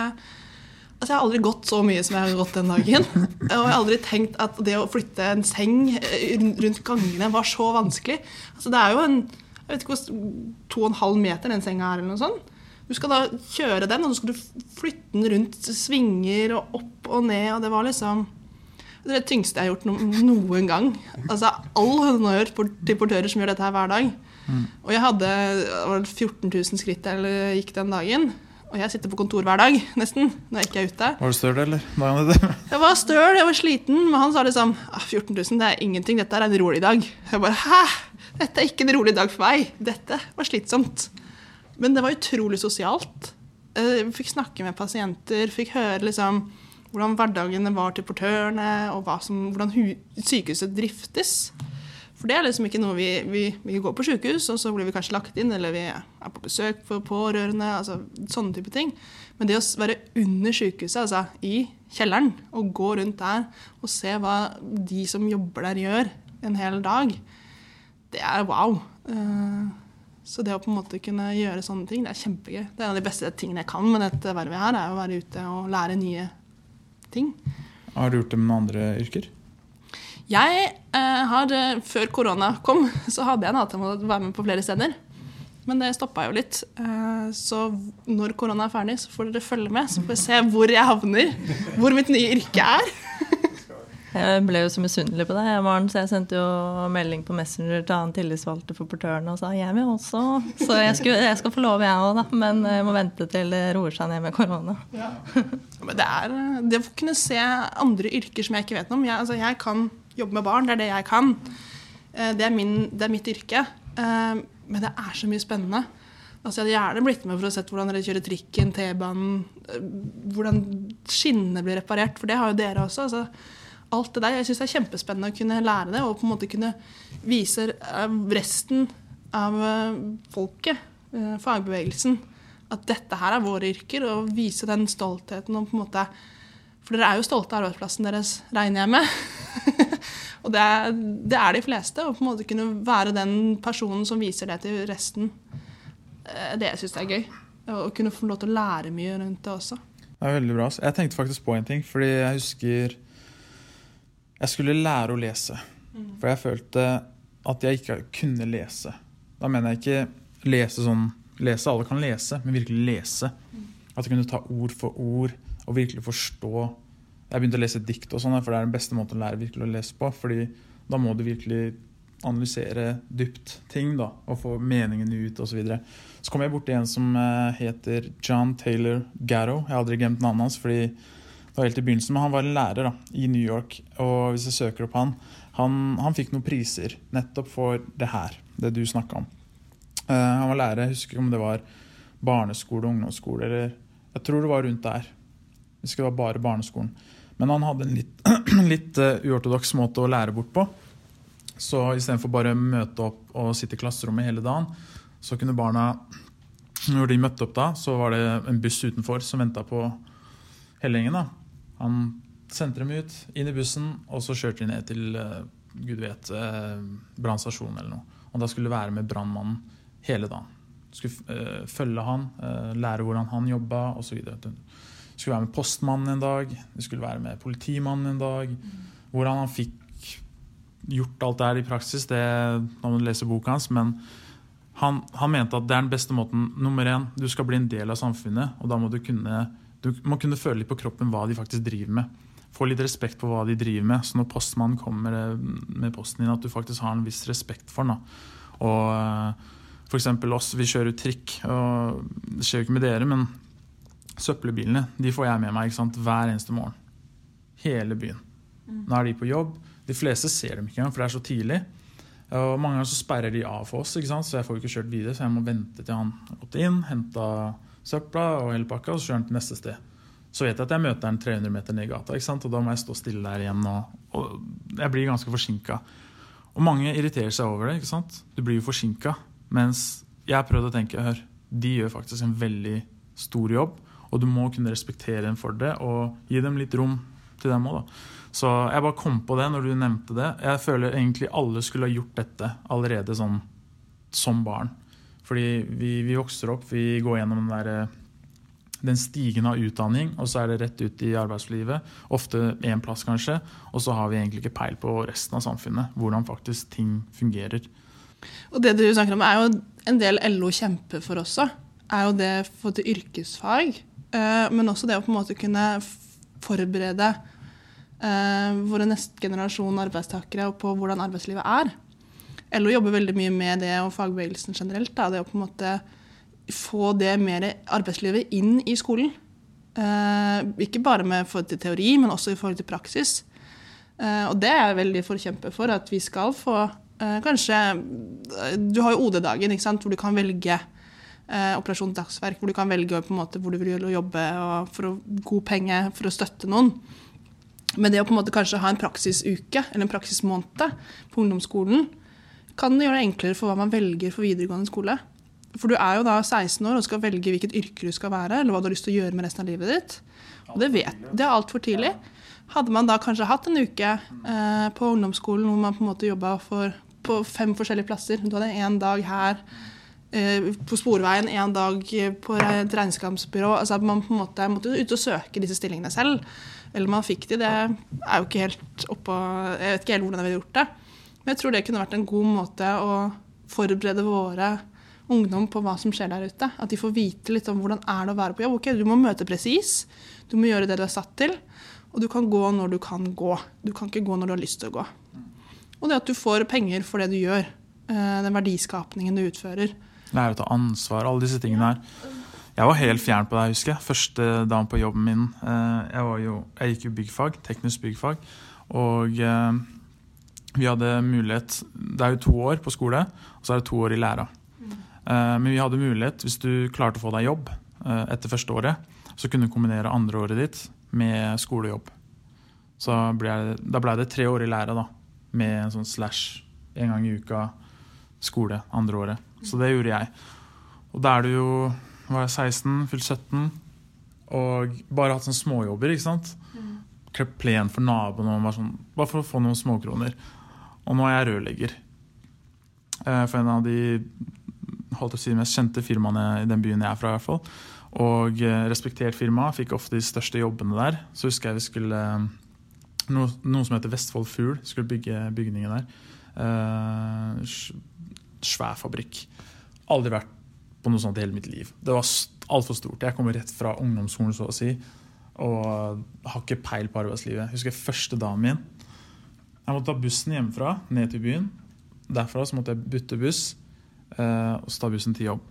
[SPEAKER 3] Altså, jeg har aldri gått så mye som jeg har gått den dagen. Og jeg har aldri tenkt at det å flytte en seng eh, rundt gangene var så vanskelig. Altså, det er jo en jeg vet ikke hvor to og en halv meter den senga er, eller noe sånt. Du skal da kjøre den, og så skal du flytte den rundt svinger og opp og ned, og det var liksom det er det tyngste jeg har gjort no noen gang. Altså, All honnør til portører som gjør dette her hver dag. Og jeg hadde det var 14 000 skritt jeg gikk den dagen. Og jeg sitter på kontor hver dag, nesten, når jeg ikke er ute.
[SPEAKER 1] Var du støl, eller?
[SPEAKER 3] Jeg var støl, jeg var sliten, men han sa liksom ah, 14 000, det er ingenting, dette er en rolig dag. Jeg bare hæ? Dette er ikke en rolig dag for meg. Dette var slitsomt. Men det var utrolig sosialt. Jeg fikk snakke med pasienter, fikk høre liksom hvordan hverdagene var til portørene, og som, hvordan sykehuset driftes. For det er liksom ikke noe vi, vi, vi går på sykehus, og så blir vi kanskje lagt inn, eller vi er på besøk for pårørende, altså sånne type ting. Men det å være under sykehuset, altså i kjelleren, og gå rundt der og se hva de som jobber der gjør en hel dag, det er wow. Eh, Så det å på en måte kunne gjøre sånne ting, det er kjempegøy. Det er en av de beste tingene jeg kan med dette vervet her, er å være ute og lære nye ting.
[SPEAKER 1] Har du gjort det med noen andre yrker?
[SPEAKER 3] Jeg eh, har, eh, Før korona kom, så hadde jeg en avtale om å være med på flere steder. Men det stoppa jo litt. Eh, så når korona er ferdig, så får dere følge med. Så får vi se hvor jeg havner. Hvor mitt nye yrke er.
[SPEAKER 2] Jeg ble jo så misunnelig på deg, Maren, så jeg sendte jo melding på Messenger til han tillitsvalgte for portøren og sa jeg vil også. Så jeg, skulle, jeg skal få lov, jeg òg, da. Men jeg må vente til det roer seg ned med korona.
[SPEAKER 3] Men det er eh, det å kunne se andre yrker som jeg ikke vet noe om. Jeg, altså, jeg kan jobbe med barn, det er det jeg kan. Eh, Det er, min, det er mitt yrke. Eh, Men det er så mye spennende. Altså, jeg hadde gjerne blitt med for å se hvordan dere kjører trikken, T-banen, eh, hvordan skinnene blir reparert, for det har jo dere også. Altså, alt det der. Jeg syns det er kjempespennende å kunne lære det, og på en måte kunne vise resten av folket, fagbevegelsen, at dette her er våre yrker, og vise den stoltheten og på en måte For dere er jo stolte av arbeidsplassen deres, regner jeg med. og det det er de fleste. Å på en måte kunne være den personen som viser det til resten. det syns jeg er gøy. Å kunne få lov til å lære mye rundt det også.
[SPEAKER 1] Det er veldig bra. Jeg tenkte faktisk på en ting, fordi jeg husker Jeg skulle lære å lese. For jeg følte at jeg ikke kunne lese. Da mener jeg ikke lese sånn Lese, alle kan lese, men virkelig lese. At jeg kunne ta ord for ord og virkelig forstå. Jeg begynte å lese dikt, og sånn, for det er den beste måten å lære virkelig å lese på. fordi da må du virkelig analysere dypt ting da, og få meningene ut osv. Så, videre. så kom jeg borti en som eh, heter John Taylor Gatto. Jeg har aldri glemt navnet hans. fordi det var helt i begynnelsen, men Han var en lærer da, i New York, og hvis jeg søker opp han, han, han fikk noen priser nettopp for det her, det du snakka om. Uh, han var lærer, jeg husker ikke om det var barneskole, ungdomsskole eller Jeg tror det var rundt der. Jeg husker det var bare barneskolen. Men han hadde en litt, litt uh, uortodoks måte å lære bort på. Så istedenfor bare å møte opp og sitte i klasserommet hele dagen, så kunne barna Når de møtte opp da, så var det en buss utenfor som venta på hele gjengen. Han sendte dem ut, inn i bussen, og så kjørte de ned til uh, gud vet, uh, brannstasjonen eller noe. Og da skulle de være med brannmannen hele dagen. Skulle følge han, lære hvordan han jobba osv. Skulle være med postmannen en dag, vi skulle være med politimannen en dag. Hvordan han fikk gjort alt det her i praksis, det da må du lese boka hans. Men han, han, mente at det er den beste måten. Nummer én, du skal bli en del av samfunnet. Og da må du kunne, du må kunne føle litt på kroppen hva de faktisk driver med. Få litt respekt på hva de driver med. Så når postmannen kommer med posten din, at du faktisk har en viss respekt for den. Og eh, f.eks. oss, vi kjører trikk. og Det skjer jo ikke med dere, men søppelbilene de får jeg med meg sant, hver eneste morgen. Hele byen. Mm. Nå er de på jobb. De fleste ser dem ikke engang, for det er så tidlig. Og Mange ganger så sperrer de av for oss, så jeg får ikke kjørt videre. Så jeg må vente til han har gått inn, henta søpla og hele pakka, og så kjører han til neste sted. Så vet jeg at jeg møter han 300 meter ned i gata, og da må jeg stå stille der igjen. Og, og jeg blir ganske forsinka. Og mange irriterer seg over det. Du blir jo forsinka. Mens jeg har prøvd å tenke hør, de gjør faktisk en veldig stor jobb, og du må kunne respektere dem for det og gi dem litt rom til dem òg. Så jeg bare kom på det når du nevnte det. Jeg føler egentlig alle skulle ha gjort dette allerede sånn som barn. Fordi vi, vi vokser opp, vi går gjennom den, der, den stigen av utdanning, og så er det rett ut i arbeidslivet. Ofte én plass, kanskje. Og så har vi egentlig ikke peil på resten av samfunnet. Hvordan faktisk ting fungerer.
[SPEAKER 3] Og det du snakker om, er jo en del LO kjemper for også. Er jo det for til yrkesfag, eh, men også det å på en måte kunne forberede eh, våre neste generasjon arbeidstakere på hvordan arbeidslivet er. LO jobber veldig mye med det, og fagbevegelsen generelt. Da, det å på en måte få det mer arbeidslivet inn i skolen. Eh, ikke bare med forhold til teori, men også i forhold til praksis. Eh, og det er jeg veldig forkjemper for, at vi skal få eh, kanskje Du har jo OD-dagen, hvor du kan velge eh, Operasjon Dagsverk, hvor du kan velge på en måte hvor du vil jobbe for å, god penge for å støtte noen. Men det å på en måte kanskje ha en praksisuke eller en praksismåned på ungdomsskolen kan gjøre det enklere for hva man velger for videregående skole. For du er jo da 16 år og skal velge hvilket yrke du skal være, eller hva du har lyst til å gjøre med resten av livet ditt. Og det, vet, det er altfor tidlig. Hadde man da kanskje hatt en uke eh, på ungdomsskolen hvor man på en måte jobba på fem forskjellige plasser Du hadde en dag her på Sporveien, en dag på et regnskapsbyrå. altså at Man på en måte måtte ut og søke disse stillingene selv. Eller man fikk de, det er jo ikke helt oppå Jeg vet ikke helt hvordan jeg ville gjort det. Men jeg tror det kunne vært en god måte å forberede våre ungdom på hva som skjer der ute. At de får vite litt om hvordan er det å være på jobb. Ok, Du må møte presis. Du må gjøre det du er satt til. Og du kan gå når du kan gå. Du kan ikke gå når du har lyst til å gå. Og det at du får penger for det du gjør. Eh, den verdiskapningen du utfører.
[SPEAKER 1] Lære å ta ansvar, alle disse tingene her. Jeg var helt fjern på det, husker jeg. Første dagen på jobben min. Eh, jeg, jo, jeg gikk jo byggfag, teknisk byggfag. Og eh, vi hadde mulighet Det er jo to år på skole, og så er det to år i læra. Mm. Men vi hadde mulighet, hvis du klarte å få deg jobb etter første året, så kunne du kombinere andre året ditt med skolejobb. Så ble jeg, da blei det tre år i læra, da. Med en sånn slash en gang i uka skole andre året. Så det gjorde jeg. Og da er det jo var jeg 16, fylt 17. Og bare hatt sånne småjobber. ikke sant? Mm. Klipp plen for naboen og bare, sånn, bare for å få noen småkroner. Og nå er jeg rørlegger. Eh, for en av de holdt å si, mest kjente firmaene i den byen jeg er fra. i hvert fall. Og eh, respektert firma fikk ofte de største jobbene der. Så husker jeg vi skulle noe, noe som heter Vestfold Fugl. Skulle bygge bygningen der. Eh, svær fabrikk. Aldri vært på noe sånt i hele mitt liv. Det var altfor stort. Jeg kommer rett fra ungdomsskolen, så å si, og har ikke peil på arbeidslivet. Jeg husker første dagen min. Jeg måtte ta bussen hjemmefra ned til byen. Derfra så måtte jeg bytte buss eh, og så ta bussen til jobb.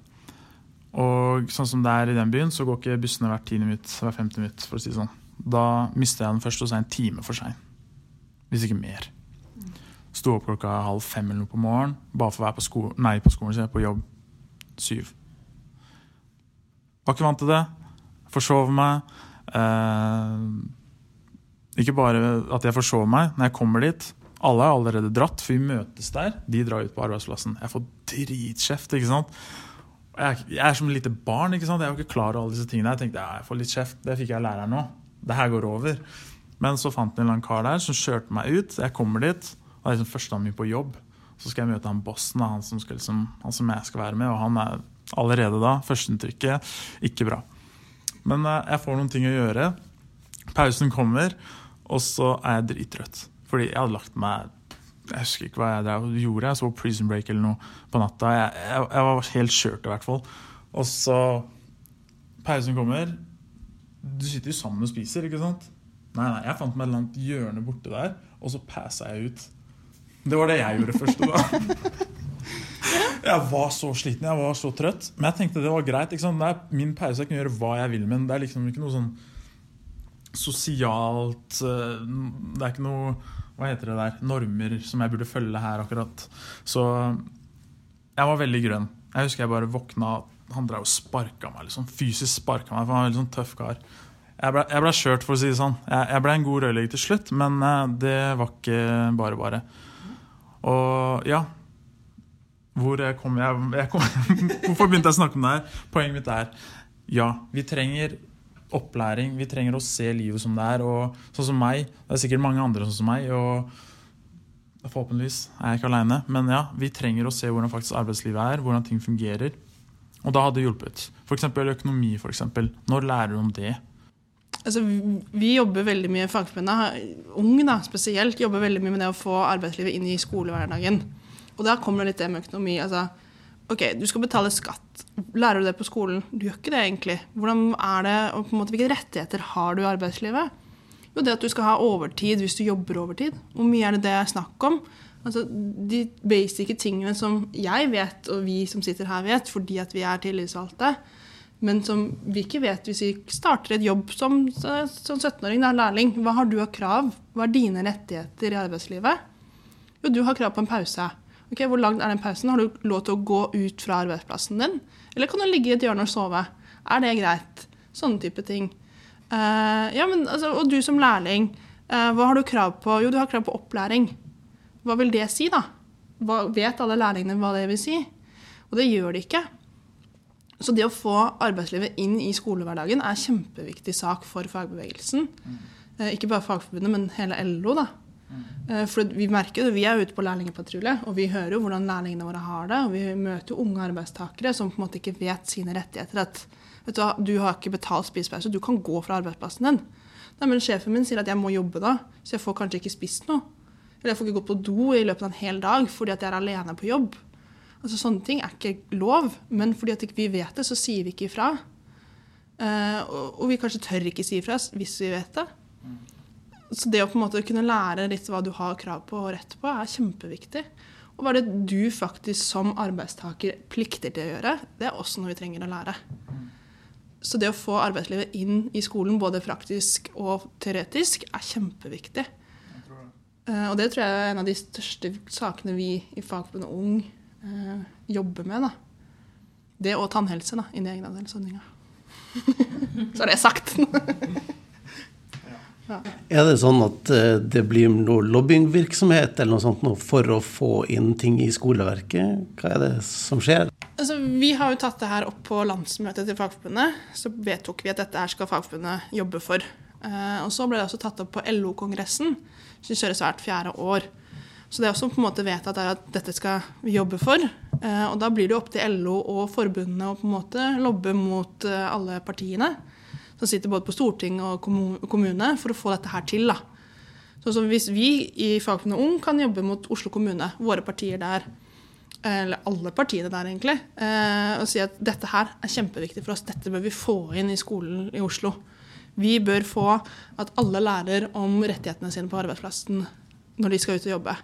[SPEAKER 1] Og sånn som det er i den byen, så går ikke bussene hvert tiende minutt, hver femte minutt. for å si sånn. Da mister jeg den først og så en time for sein. Hvis ikke mer. Sto opp klokka halv fem eller noe på morgenen bare for å være på, sko nei, på skolen, er på jobb syv. Var ikke vant til det. Forsov meg. Eh, ikke bare at jeg forsov meg når jeg kommer dit. Alle er allerede dratt, for vi møtes der. De drar ut på arbeidsplassen. Jeg får dritkjeft, ikke sant. Jeg, jeg er som et lite barn. ikke sant? Jeg var ikke klar over alle disse tingene. Jeg tenkte ja, jeg får litt kjeft. Det fikk jeg av læreren nå. Det her går over. Men så fant jeg en eller annen kar der som kjørte meg ut. Jeg kommer dit. Og det er liksom første dagen min på jobb. Så skal jeg møte han bossen, han som, skal liksom, han som jeg skal være med. Og han er allerede da, førsteinntrykket, ikke bra. Men eh, jeg får noen ting å gjøre. Pausen kommer, og så er jeg drittrøtt. Fordi jeg hadde lagt meg Jeg husker ikke hva jeg drev gjorde. Jeg så Prison Break eller noe på natta. Jeg, jeg, jeg var helt kjørt i hvert fall. Og så Pausen kommer. Du sitter jo sammen og spiser, ikke sant? Nei, nei, jeg fant meg et eller annet hjørne borte der, og så passa jeg ut. Det var det jeg gjorde først. da Jeg var så sliten, jeg var så trøtt. Men jeg tenkte det var greit. Det er min pause, jeg kan gjøre hva jeg vil, men det er liksom ikke noe sånn sosialt eh, Det er ikke noe Hva heter det der? Normer som jeg burde følge her akkurat. Så jeg var veldig grønn. Jeg husker jeg bare våkna Han drev og sparka meg, liksom. Fysisk sparka meg, for han var en veldig sånn tøff kar. Jeg ble, jeg ble kjørt, for å si det sånn. Jeg, jeg ble en god rørlegger til slutt, men eh, det var ikke bare bare. Og ja Hvor kom jeg, jeg kom, Hvorfor begynte jeg å snakke om det her? Poenget mitt er ja, vi trenger opplæring. Vi trenger å se livet som det er. Og sånn som meg, det er sikkert mange andre sånn som meg. Og forhåpentligvis er jeg ikke aleine. Men ja, vi trenger å se hvordan faktisk arbeidslivet er, hvordan ting fungerer. Og da hadde det hjulpet. F.eks. økonomi. For eksempel. Når lærer du om det?
[SPEAKER 3] Altså, vi jobber veldig mye, Fagforbundet, ung da, spesielt, jobber veldig mye med det å få arbeidslivet inn i skolehverdagen. Og da kommer det litt det med økonomi. altså, Ok, du skal betale skatt. Lærer du det på skolen? Du gjør ikke det, egentlig. Hvordan er det, og på en måte, Hvilke rettigheter har du i arbeidslivet? Jo, det at du skal ha overtid hvis du jobber overtid. Hvor mye er det det er snakk om? Altså, De basice tingene som jeg vet, og vi som sitter her vet, fordi at vi er tillitsvalgte, men som vi ikke vet hvis vi starter et jobb som, som 17-åring, da, lærling. Hva har du av krav? Hva er dine rettigheter i arbeidslivet? Jo, du har krav på en pause. Ok, Hvor lang er den pausen? Har du lov til å gå ut fra arbeidsplassen din? Eller kan du ligge i et hjørne og sove? Er det greit? Sånne type ting. Uh, ja, men altså, Og du som lærling, uh, hva har du krav på? Jo, du har krav på opplæring. Hva vil det si, da? Hva, vet alle lærlingene hva det vil si? Og det gjør de ikke. Så det å få arbeidslivet inn i skolehverdagen er en kjempeviktig sak for fagbevegelsen. Mm. ikke bare Fagforbundet, men hele LO. da. Mm. For vi merker det, vi er ute på lærlingpatrulje, og vi hører jo hvordan lærlingene våre har det. Og vi møter jo unge arbeidstakere som på en måte ikke vet sine rettigheter. At vet du, hva, du har ikke betalt spisepause, du kan gå fra arbeidsplassen din. Nei, men Sjefen min sier at jeg må jobbe da, så jeg får kanskje ikke spist noe. Eller jeg får ikke gått på do i løpet av en hel dag fordi at jeg er alene på jobb. Altså Sånne ting er ikke lov, men fordi at vi vet det, så sier vi ikke ifra. Uh, og, og vi kanskje tør ikke si ifra hvis vi vet det. Så det å på en måte kunne lære litt hva du har krav på og rett på, er kjempeviktig. Og hva det du faktisk som arbeidstaker plikter til å gjøre, det er også noe vi trenger å lære. Så det å få arbeidslivet inn i skolen, både praktisk og teoretisk, er kjempeviktig. Eh, Og det tror jeg er en av de største sakene vi i Fagforbundet Ung eh, jobber med. da. Det og tannhelse da, inni egenandelsordninga. Så er det sagt.
[SPEAKER 4] Er det sånn at eh, det blir noe lobbyingvirksomhet eller noe sånt nå for å få inn ting i skoleverket? Hva er det som skjer?
[SPEAKER 3] Altså, vi har jo tatt det her opp på landsmøtet til Fagforbundet. Så vedtok vi at dette her skal Fagforbundet jobbe for. Eh, og så ble det også tatt opp på LO-kongressen, som kjøres hvert fjerde år. Så det er også på en måte vedtatt er at dette skal vi jobbe for. Eh, og da blir det opp til LO og forbundene å på en måte lobbe mot eh, alle partiene som sitter både på storting og kommu- kommune, for å få dette her til. da. Så, så hvis vi i Fagforbundet Ung kan jobbe mot Oslo kommune, våre partier der, eller alle partiene der egentlig, eh, og si at dette her er kjempeviktig for oss, dette bør vi få inn i skolen i Oslo. Vi bør få at alle lærer om rettighetene sine på arbeidsplassen når de skal ut og jobbe.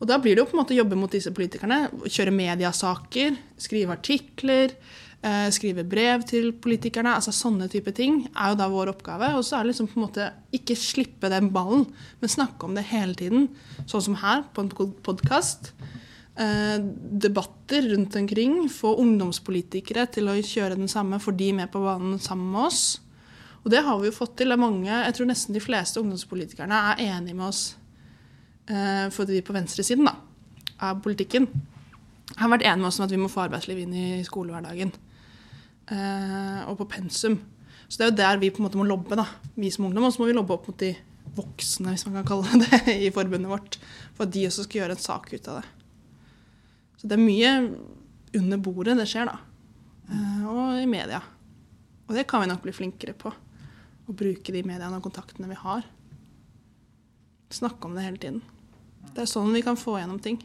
[SPEAKER 3] Og da blir det jo på en måte å jobbe mot disse politikerne. Kjøre mediasaker, skrive artikler, eh, skrive brev til politikerne. altså Sånne type ting er jo da vår oppgave. Og så er det liksom på en måte ikke slippe den ballen, men snakke om det hele tiden. Sånn som her, på en podkast. Eh, debatter rundt omkring. Få ungdomspolitikere til å kjøre den samme, få de med på banen sammen med oss. Og det har vi jo fått til. Det mange, jeg tror nesten de fleste ungdomspolitikerne er enige med oss for de på venstresiden da, av politikken. Har vært enige med oss om at vi må få arbeidsliv inn i skolehverdagen. Eh, og på pensum. Så det er jo der vi på en måte må lobbe, da, vi som ungdom. Og så må vi lobbe opp mot de voksne, hvis man kan kalle det det, i forbundet vårt. For at de også skal gjøre en sak ut av det. Så det er mye under bordet det skjer, da. Eh, og i media. Og det kan vi nok bli flinkere på å bruke de mediene og kontaktene vi har. Snakke om det hele tiden. Det er sånn vi kan få gjennom ting.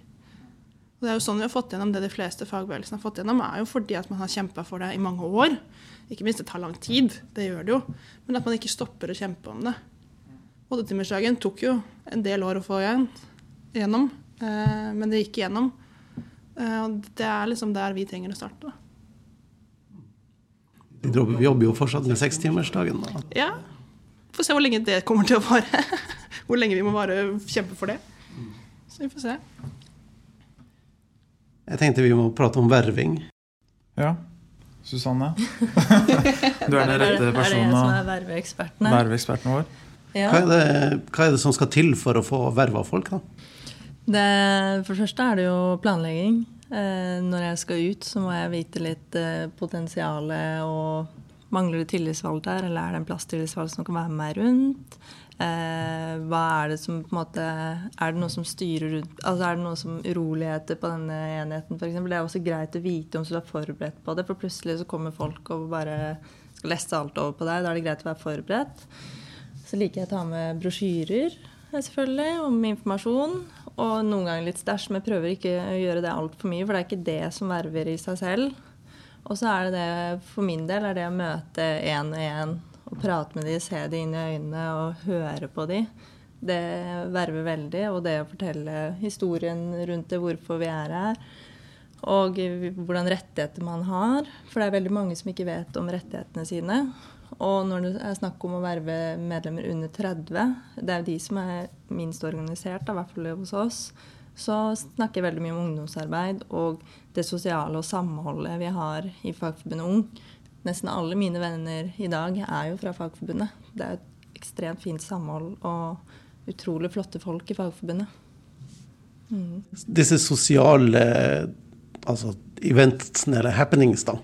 [SPEAKER 3] Og det er jo sånn vi har fått gjennom det de fleste fagbevegelsene har fått gjennom, er jo fordi at man har kjempa for det i mange år. Ikke minst det tar lang tid, det gjør det jo. Men at man ikke stopper å kjempe om det. Åttetimersdagen tok jo en del år å få gjennom, eh, men det gikk igjennom. Eh, og det er liksom der vi trenger å starte.
[SPEAKER 4] Vi jobber jo fortsatt med sekstimersdagen.
[SPEAKER 3] Ja. Får se hvor lenge det kommer til å vare. Hvor lenge vi må bare kjempe for det. Så vi får se.
[SPEAKER 4] Jeg tenkte vi må prate om verving.
[SPEAKER 1] Ja. Susanne? Du er den rette personen.
[SPEAKER 2] Er det jeg som er verveeksperten
[SPEAKER 1] Verveeksperten vår.
[SPEAKER 2] Ja.
[SPEAKER 4] Hva, er det, hva er det som skal til for å få verva folk, da?
[SPEAKER 2] Det, for det første er det jo planlegging. Eh, når jeg skal ut, så må jeg vite litt eh, potensialet og Mangler det tillitsvalgt der, eller er det en plass tillitsvalgt som kan være med meg rundt? Eh, hva er det som på en måte Er det noe som styrer rundt Altså er det noe som uroligheter på denne enheten, f.eks.? Det er også greit å vite om du er forberedt på det, for plutselig så kommer folk og bare skal leste alt over på deg. Da er det greit å være forberedt. Så liker jeg å ta med brosjyrer selvfølgelig, om informasjon. Og noen ganger litt stæsj, men jeg prøver ikke å gjøre det altfor mye, for det er ikke det som verver i seg selv. Og så er det det, for min del, er det å møte én og én og prate med dem, se dem inn i øynene og høre på dem. Det verver veldig. Og det å fortelle historien rundt det, hvorfor vi er her. Og hvordan rettigheter man har. For det er veldig mange som ikke vet om rettighetene sine. Og når det er snakk om å verve medlemmer under 30, det er jo de som er minst organisert, i hvert fall hos oss, så snakker jeg veldig mye om ungdomsarbeid og det sosiale og samholdet vi har i Fagforbundet Ung. Nesten alle mine venner i dag er jo fra Fagforbundet. Det er et ekstremt fint samhold og utrolig flotte folk i Fagforbundet.
[SPEAKER 4] Mm. Disse sosiale altså events eller happenings, da.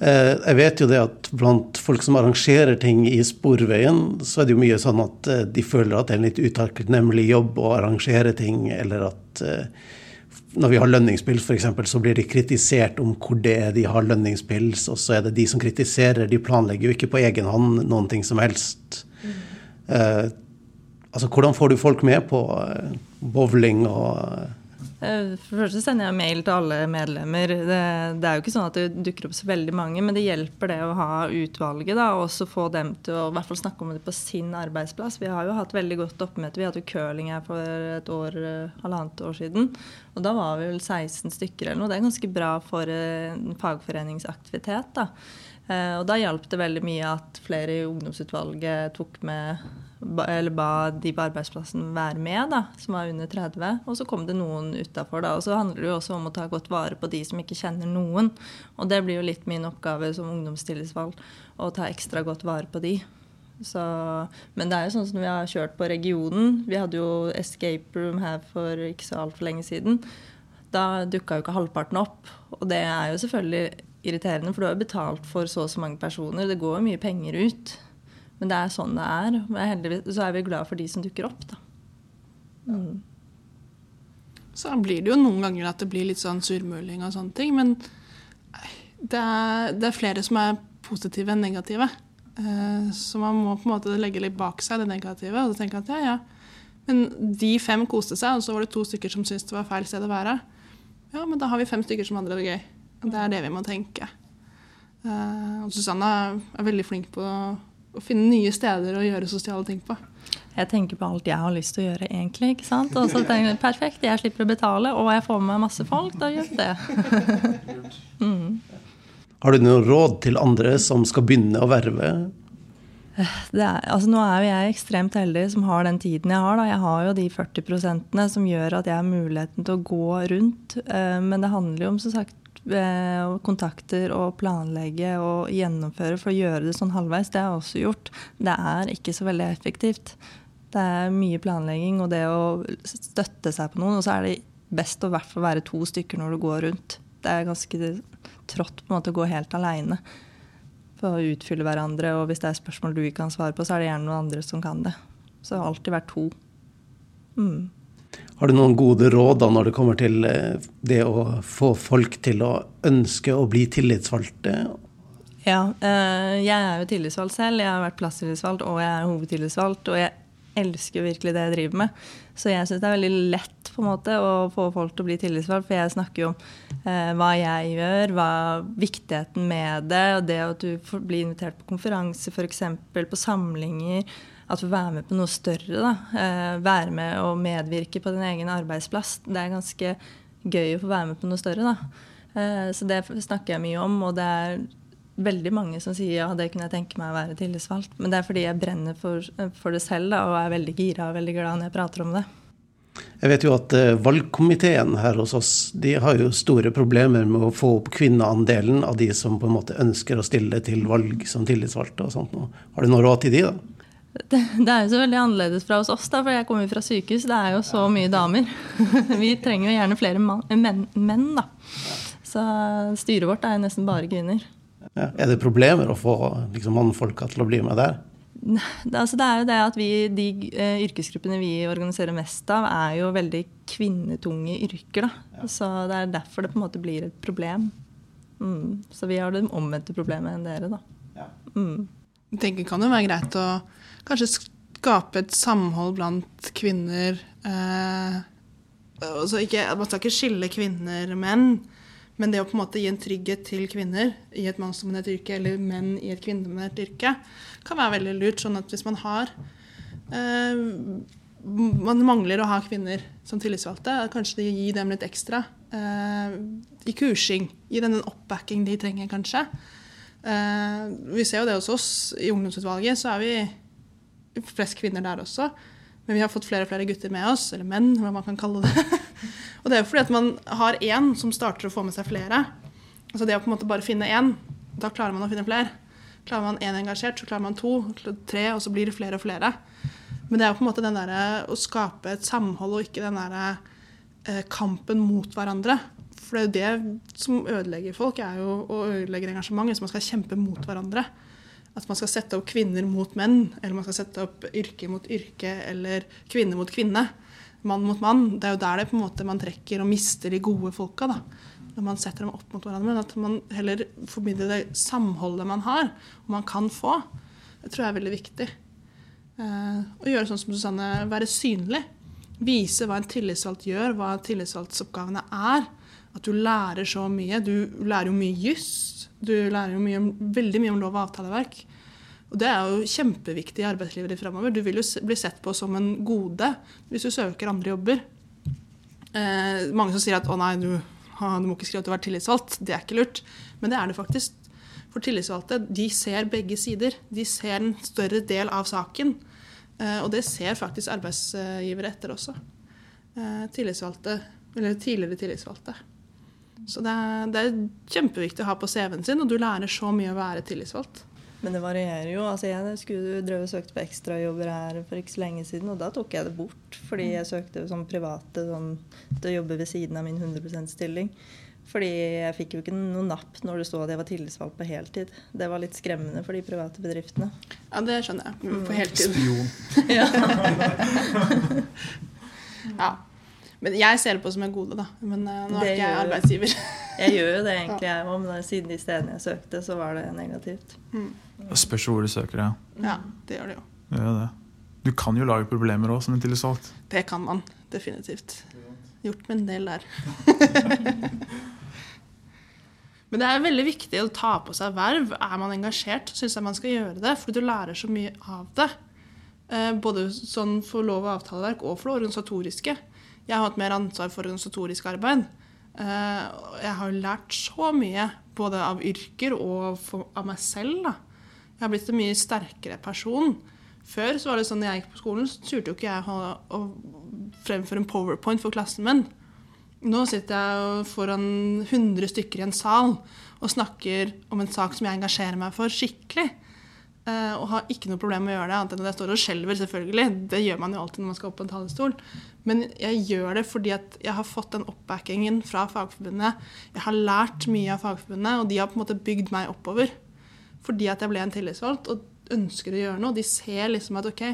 [SPEAKER 4] Eh, jeg vet jo det at blant folk som arrangerer ting i Sporveien, så er det jo mye sånn at eh, de føler at det er en litt utakknemlig jobb å arrangere ting, eller at eh, når vi har lønningspils f.eks., så blir de kritisert om hvor det er de har lønningspils, og så er det de som kritiserer. De planlegger jo ikke på egen hånd noen ting som helst. Mm. Eh, altså, hvordan får du folk med på bowling og
[SPEAKER 2] Eh, for det første sender jeg mail til alle medlemmer. Det, det, er jo ikke sånn at det dukker opp så veldig mange, men det hjelper det å ha utvalget. da, Og også få dem til å i hvert fall snakke om det på sin arbeidsplass. Vi har jo hatt veldig godt oppmøte. Vi hadde jo curling her for et år, eh, halvannet år siden. Og da var vi vel 16 stykker eller noe. Det er ganske bra for en fagforeningsaktivitet. da. Eh, og da hjalp det veldig mye at flere i ungdomsutvalget tok med eller ba de på arbeidsplassen være med, da, som var under 30. Og så kom det noen utafor. Og så handler det jo også om å ta godt vare på de som ikke kjenner noen. Og det blir jo litt min oppgave som ungdomstillitsvalgt å ta ekstra godt vare på de. Så, men det er jo sånn som vi har kjørt på regionen. Vi hadde jo escape room her for ikke så altfor lenge siden. Da dukka jo ikke halvparten opp. Og det er jo selvfølgelig irriterende, for du har jo betalt for så og så mange personer. Det går jo mye penger ut. Men det er sånn det er. Heldigvis så er vi glad for de som dukker opp, da. Mm.
[SPEAKER 3] Så blir det jo noen ganger at det blir litt sånn surmuling og sånne ting. Men det er, det er flere som er positive enn negative. Eh, så man må på en måte legge litt bak seg det negative og tenke at ja, ja, Men de fem koste seg, og så var det to stykker som syntes det var feil sted å være. Ja, men da har vi fem stykker som hadde det gøy. Og det er det vi må tenke. Uh, og Susanna er veldig flink på å, finne nye steder å gjøre sosiale ting på.
[SPEAKER 2] Jeg tenker på alt jeg har lyst til å gjøre, egentlig. ikke sant? Og så tenker jeg perfekt, jeg slipper å betale, og jeg får med meg masse folk. Da gjør vi det.
[SPEAKER 4] mm. Har du noen råd til andre som skal begynne å verve?
[SPEAKER 2] Er, altså nå er jo jeg ekstremt heldig som har den tiden jeg har. Da. Jeg har jo de 40 prosentene som gjør at jeg har muligheten til å gå rundt. Eh, men det handler jo om som sagt eh, kontakter og planlegge og gjennomføre for å gjøre det sånn halvveis. Det har jeg også gjort. Det er ikke så veldig effektivt. Det er mye planlegging og det å støtte seg på noen. Og så er det best å hvert fall være to stykker når du går rundt. Det er ganske trått på en måte å gå helt aleine for å utfylle hverandre. Og hvis det er spørsmål du ikke kan svare på, så er det gjerne noen andre som kan det. Så alltid vært to. Mm.
[SPEAKER 4] Har du noen gode råd da når det kommer til eh, det å få folk til å ønske å bli tillitsvalgte?
[SPEAKER 2] Ja, eh, jeg er jo tillitsvalgt selv. Jeg har vært plasstillitsvalgt og jeg er hovedtillitsvalgt. Og jeg elsker virkelig det jeg driver med. Så jeg syns det er veldig lett på en måte å få folk til å bli tillitsvalgt. For jeg snakker jo om eh, hva jeg gjør, hva viktigheten med det. Og det at du blir invitert på konferanse, f.eks. på samlinger. At være med på noe større. Eh, være med og medvirke på din egen arbeidsplass. Det er ganske gøy å få være med på noe større. Eh, så det snakker jeg mye om. og det er veldig mange som sier ja, det kunne jeg tenke meg å være tillitsvalgt. Men det er fordi jeg brenner for, for det selv da, og er veldig gira og veldig glad når jeg prater om det.
[SPEAKER 4] Jeg vet jo at uh, valgkomiteen her hos oss de har jo store problemer med å få opp kvinneandelen av de som på en måte ønsker å stille til valg som tillitsvalgte. og sånt. Har du noe råd til de da?
[SPEAKER 2] Det, det, er jo så veldig annerledes fra hos oss, da, for jeg kommer fra sykehus. Det er jo så mye damer. Vi trenger jo gjerne flere man, menn, menn, da. Så styret vårt er jo nesten bare kvinner.
[SPEAKER 4] Ja. Er det problemer å få liksom, mannfolka til å bli med der?
[SPEAKER 2] Altså, det er jo det at vi, De uh, yrkesgruppene vi organiserer mest av, er jo veldig kvinnetunge yrker. Ja. Så Det er derfor det på en måte blir et problem. Mm. Så vi har det omvendte problemet enn dere. da. Ja.
[SPEAKER 3] Mm. Jeg tenker kan det være greit å kanskje skape et samhold blant kvinner. Eh, altså ikke, man skal ikke skille kvinner og menn. Men det å på en måte gi en trygghet til kvinner i et mannsdominert yrke, eller menn i et kvinnedominert yrke, kan være veldig lurt. Sånn at hvis man har eh, Man mangler å ha kvinner som tillitsvalgte, kanskje de gir dem litt ekstra eh, i kursing. Gi dem den oppbacking de trenger, kanskje. Eh, vi ser jo det hos oss i ungdomsutvalget, så er vi flest kvinner der også. Men vi har fått flere og flere gutter med oss, eller menn, hva man kan kalle det. og det er jo fordi at man har én som starter å få med seg flere. Altså det å på en måte bare finne én, da klarer man å finne flere. Klarer man én engasjert, så klarer man to, tre, og så blir det flere og flere. Men det er jo på en måte den der, å skape et samhold og ikke den der, eh, kampen mot hverandre. For det er jo det som ødelegger folk, er jo å ødelegge engasjementet. hvis man skal kjempe mot hverandre at man skal sette opp kvinner mot menn, eller man skal sette opp yrke mot yrke, eller kvinne mot kvinne, mann mot mann. Det er jo der det på en måte man trekker og mister de gode folka. da. Når man setter dem opp mot hverandre. Men at man heller formidler det samholdet man har, og man kan få. Det tror jeg er veldig viktig. Eh, å gjøre sånn som Susanne, være synlig. Vise hva en tillitsvalgt gjør, hva tillitsvalgtsoppgavene er. At du lærer så mye. Du lærer jo mye juss du lærer jo mye veldig mye om lov og avtaleverk. Og det er jo kjempeviktig i arbeidslivet ditt framover. Du vil jo bli sett på som en gode hvis du søker andre jobber. Eh, mange som sier at å nei, du, du må ikke skrive at du har vært tillitsvalgt. Det er ikke lurt. Men det er det faktisk. For tillitsvalgte de ser begge sider. De ser en større del av saken. Eh, og det ser faktisk arbeidsgivere etter også. Eh, tillitsvalgte, eller tidligere tillitsvalgte. Så det er, det er kjempeviktig å ha på CV-en sin, og du lærer så mye å være tillitsvalgt.
[SPEAKER 2] Men det varierer jo. Altså jeg skulle drøve søkte på ekstrajobber her for ikke så lenge siden, og da tok jeg det bort. Fordi jeg søkte som private sånn, til å jobbe ved siden av min 100 %-stilling. Fordi jeg fikk jo ikke noe napp når det sto at jeg var tillitsvalgt på heltid. Det var litt skremmende for de private bedriftene.
[SPEAKER 3] Ja, det skjønner jeg. På heltid.
[SPEAKER 1] Spion.
[SPEAKER 3] ja. ja. Men jeg ser det på som en gode, da. Men uh, nå er ikke jeg arbeidsgiver.
[SPEAKER 2] jeg gjør jo det egentlig, jeg òg, men siden de stedene jeg søkte, så var det negativt. Mm.
[SPEAKER 1] Det spørs hvor du søker, ja.
[SPEAKER 3] Ja, det gjør det jo.
[SPEAKER 1] Gjør det. Du kan jo lage problemer òg som en tillitsvalgt.
[SPEAKER 3] Det kan man definitivt. Gjort med en del der. Men det er veldig viktig å ta på seg verv. Er man engasjert, syns jeg man skal gjøre det. For du lærer så mye av det. Eh, både sånn for lov- og avtaleverk og for det organisatoriske. Jeg har hatt mer ansvar for organisatorisk arbeid. Eh, jeg har lært så mye, både av yrker og av meg selv. Da. Jeg har blitt en mye sterkere person. Før så var det sånn når jeg gikk på skolen, så turte jo ikke jeg å fremføre en powerpoint for klassen min. Nå sitter jeg foran 100 stykker i en sal og snakker om en sak som jeg engasjerer meg for skikkelig. Eh, og har ikke noe problem med å gjøre det, annet enn at jeg står og skjelver, selvfølgelig. Det gjør man jo alltid når man skal opp på en talerstol. Men jeg gjør det fordi at jeg har fått den oppbackingen fra Fagforbundet. Jeg har lært mye av Fagforbundet, og de har på en måte bygd meg oppover. Fordi at jeg ble en tillitsvalgt og ønsker å gjøre noe. De ser liksom at ok,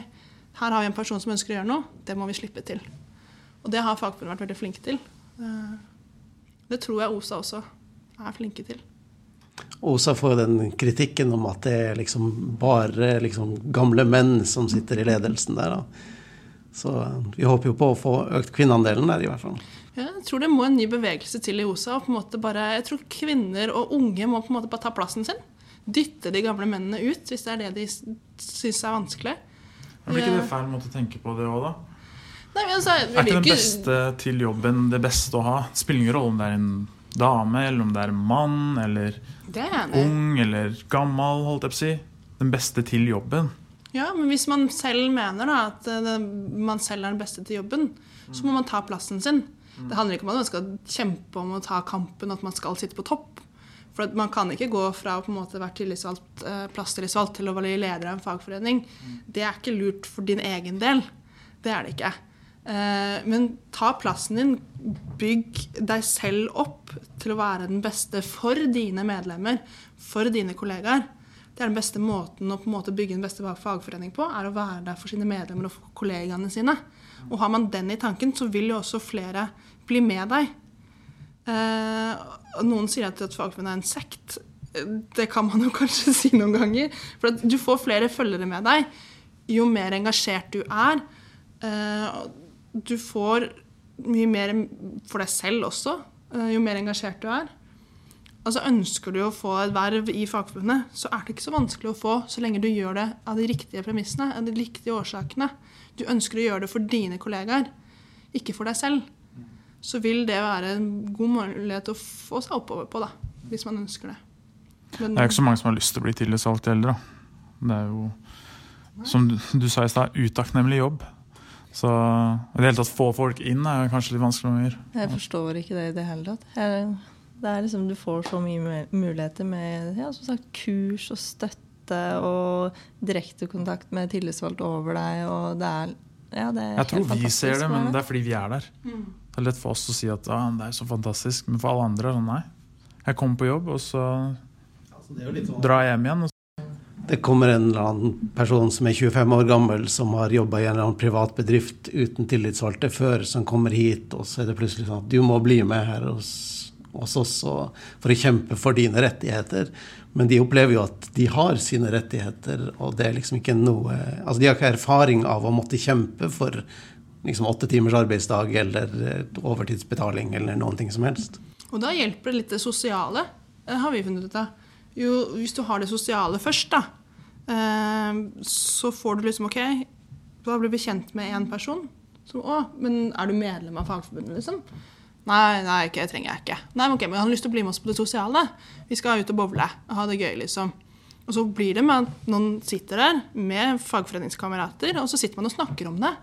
[SPEAKER 3] her har vi en person som ønsker å gjøre noe, det må vi slippe til. Og det har Fagforbundet vært veldig flinke til. Eh, det tror jeg OSA også er flinke til.
[SPEAKER 4] OSA får den kritikken om at det er liksom bare liksom gamle menn som sitter i ledelsen der. Da. Så eh, vi håper jo på å få økt kvinneandelen der, i hvert fall.
[SPEAKER 3] Ja, jeg tror det må en ny bevegelse til i OSA. Og på en måte bare, jeg tror kvinner og unge må på en måte bare ta plassen sin. Dytte de gamle mennene ut, hvis det er det de syns er vanskelig.
[SPEAKER 1] Men Blir ikke det feil måte å tenke på det òg, da?
[SPEAKER 3] Nei, men altså,
[SPEAKER 1] Er ikke den beste til jobben det beste å ha? Det spiller ingen rolle om det er en dame, eller om det er en mann, eller ung eller gammel, holdt jeg på å si. Den beste til jobben.
[SPEAKER 3] Ja, men hvis man selv mener da, at man selv er den beste til jobben, så må man ta plassen sin. Det handler ikke om at man skal kjempe om å ta kampen, at man skal sitte på topp. For Man kan ikke gå fra å på en måte være tillitsvalgt, eh, plasstillitsvalgt til å være leder av en fagforening. Det er ikke lurt for din egen del. Det er det ikke. Eh, men ta plassen din. Bygg deg selv opp til å være den beste for dine medlemmer, for dine kollegaer. Det er den beste måten å på en måte bygge den beste fagforening på, er å være der for sine medlemmer og for kollegaene sine. Og har man den i tanken, så vil jo også flere bli med deg. Eh, noen sier at fagforbund er en sekt. Det kan man jo kanskje si noen ganger. For at du får flere følgere med deg jo mer engasjert du er. Eh, du får mye mer for deg selv også, eh, jo mer engasjert du er. Altså Ønsker du å få et verv i Fagforbundet, så er det ikke så vanskelig å få så lenge du gjør det av de riktige premissene, av de riktige årsakene. Du ønsker å gjøre det for dine kollegaer, ikke for deg selv. Så vil det være en god mulighet å få seg oppover på, da, hvis man ønsker det.
[SPEAKER 1] Men, det er ikke så mange som har lyst til å bli tillitsvalgt eldre. Det er jo, som du, du sa i stad, utakknemlig jobb. Så i det hele tatt få folk inn er kanskje litt vanskelig å gjøre.
[SPEAKER 2] Jeg forstår ikke det i det hele tatt. Jeg, det er liksom, Du får så mye muligheter med ja, som sagt, kurs og støtte og direktekontakt med tillitsvalgte over deg. og det er, ja, det er
[SPEAKER 1] Jeg tror vi ser det, men det er fordi vi er der. Mm. Det er lett for oss å si at ah, det er så fantastisk, men for alle andre er det sånn nei. Jeg kommer på jobb, og så altså, sånn. drar jeg hjem igjen. og
[SPEAKER 4] det kommer en eller annen person som er 25 år gammel, som har jobba i en eller annen privat bedrift uten tillitsvalgte før, som kommer hit, og så er det plutselig sånn at du må bli med her hos, hos oss for å kjempe for dine rettigheter. Men de opplever jo at de har sine rettigheter, og det er liksom ikke noe Altså de har ikke erfaring av å måtte kjempe for liksom åtte timers arbeidsdag eller overtidsbetaling eller noen ting som helst.
[SPEAKER 3] Og da hjelper det litt det sosiale, har vi funnet ut av. Jo, hvis du har det sosiale først, da, eh, så får du liksom OK, da blir vi kjent med én person. Som, å, men er du medlem av Fagforbundet, liksom? Nei, nei, ikke, det trenger jeg ikke. Nei, men ok, men Han har lyst til å bli med oss på det sosiale. Vi skal ut og bowle og ha det gøy, liksom. Og så blir det med at noen sitter der med fagforeningskamerater, og så sitter man og snakker om det.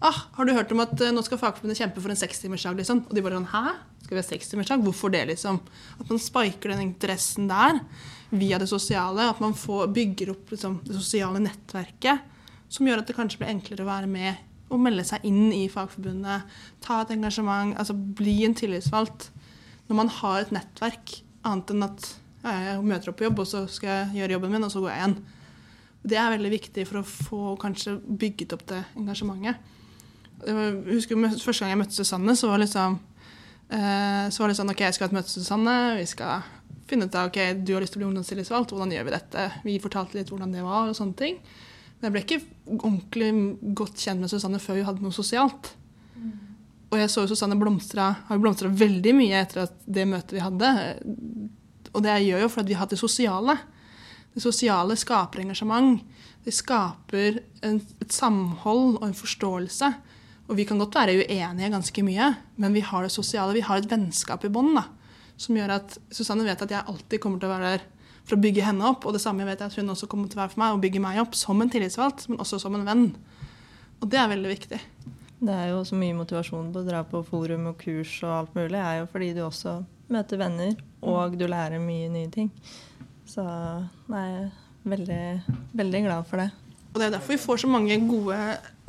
[SPEAKER 3] Ah, 'Har du hørt om at uh, nå skal Fagforbundet kjempe for en sekstimersdag?' Liksom? Og de bare sånn 'Hæ? Skal vi ha sekstimersdag? Hvorfor det?' liksom? At man spiker den interessen der via det sosiale. At man får, bygger opp liksom, det sosiale nettverket som gjør at det kanskje blir enklere å være med og melde seg inn i Fagforbundet. Ta et engasjement, altså bli en tillitsvalgt. Når man har et nettverk, annet enn at ja, jeg møter opp på jobb, og så skal jeg gjøre jobben min, og så går jeg igjen. Det er veldig viktig for å få kanskje bygget opp det engasjementet jeg husker Første gang jeg møtte Susanne, så var, liksom, eh, så var det sånn OK, jeg skal ha et møte med Susanne. Vi skal finne ut av ok, du har lyst til å bli ungdomstillitsvalgt. Hvordan gjør vi dette? Vi fortalte litt hvordan det var. og sånne ting. Men jeg ble ikke ordentlig godt kjent med Susanne før vi hadde noe sosialt. Og jeg så jo Susanne blomstra, har blomstra veldig mye etter at det møtet vi hadde. Og det gjør jo fordi vi har hatt det sosiale. Det sosiale skaper engasjement. Det skaper en, et samhold og en forståelse. Og vi kan godt være uenige ganske mye, men vi har det sosiale. Vi har et vennskap i bånd som gjør at Susanne vet at jeg alltid kommer til å være der for å bygge henne opp. Og det samme vet jeg at hun også kommer til å være for meg, å bygge meg opp som en tillitsvalgt, men også som en venn. Og det er veldig viktig.
[SPEAKER 2] Det er jo så mye motivasjon på å dra på forum og kurs og alt mulig. Det er jo fordi du også møter venner, og du lærer mye nye ting. Så nei, jeg er veldig, veldig glad for det.
[SPEAKER 3] Og det er derfor vi får så mange gode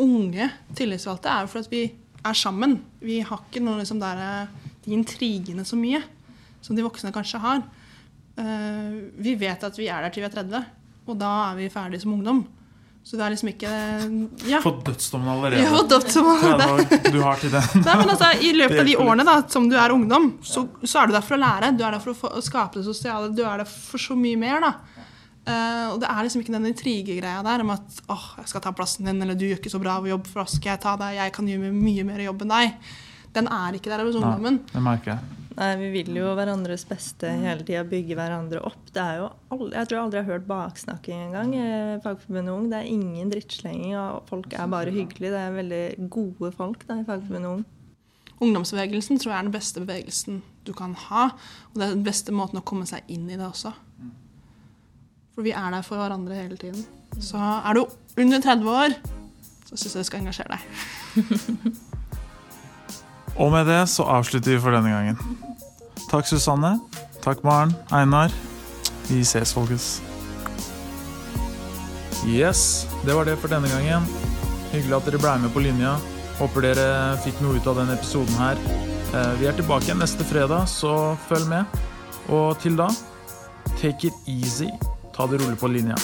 [SPEAKER 3] unge tillitsvalgte, er jo for at vi er sammen. Vi har ikke noe liksom der, de intrigene så mye som de voksne kanskje har. Uh, vi vet at vi er der til vi er 30, og da er vi ferdige som ungdom. Så det er liksom ikke
[SPEAKER 1] ja. Fått dødsdommen allerede.
[SPEAKER 3] Ja, dødsdommen allerede.
[SPEAKER 1] du har til den.
[SPEAKER 3] Nei, men altså, I løpet av de årene da, som du er ungdom, så, så, er du der for å lære. Du er der for å, skape det sosiale. Du er der for så mye mer. da. Uh, og det er liksom ikke den intrigegreia der om at åh, jeg skal ta plassen din, eller du gjør ikke så bra jobb, for oss skal jeg ta deg, jeg kan gjøre mye mer jobb enn deg. Den er ikke der hos ungdommen.
[SPEAKER 1] Nei, det merker jeg.
[SPEAKER 2] Nei, Vi vil jo hverandres beste hele tida, bygge hverandre opp. Det er jo aldri, jeg tror jeg aldri har hørt baksnakking engang i Fagforbundet Ung. Det er ingen drittslenging, og folk er bare hyggelige. Det er veldig gode folk da, i Fagforbundet Ung.
[SPEAKER 3] Ungdomsbevegelsen tror jeg er den beste bevegelsen du kan ha. Og det er den beste måten å komme seg inn i det også. For vi er der for hverandre hele tiden. Så er du under 30 år, så syns jeg du skal engasjere deg.
[SPEAKER 1] Og med det så avslutter vi for denne gangen. Takk, Susanne. Takk, Maren. Einar. Vi ses, folkens. Yes, det var det for denne gangen. Hyggelig at dere ble med på linja. Håper dere fikk noe ut av denne episoden her. Eh, vi er tilbake igjen neste fredag, så følg med. Og til da, take it easy. Ta det rolig på linja.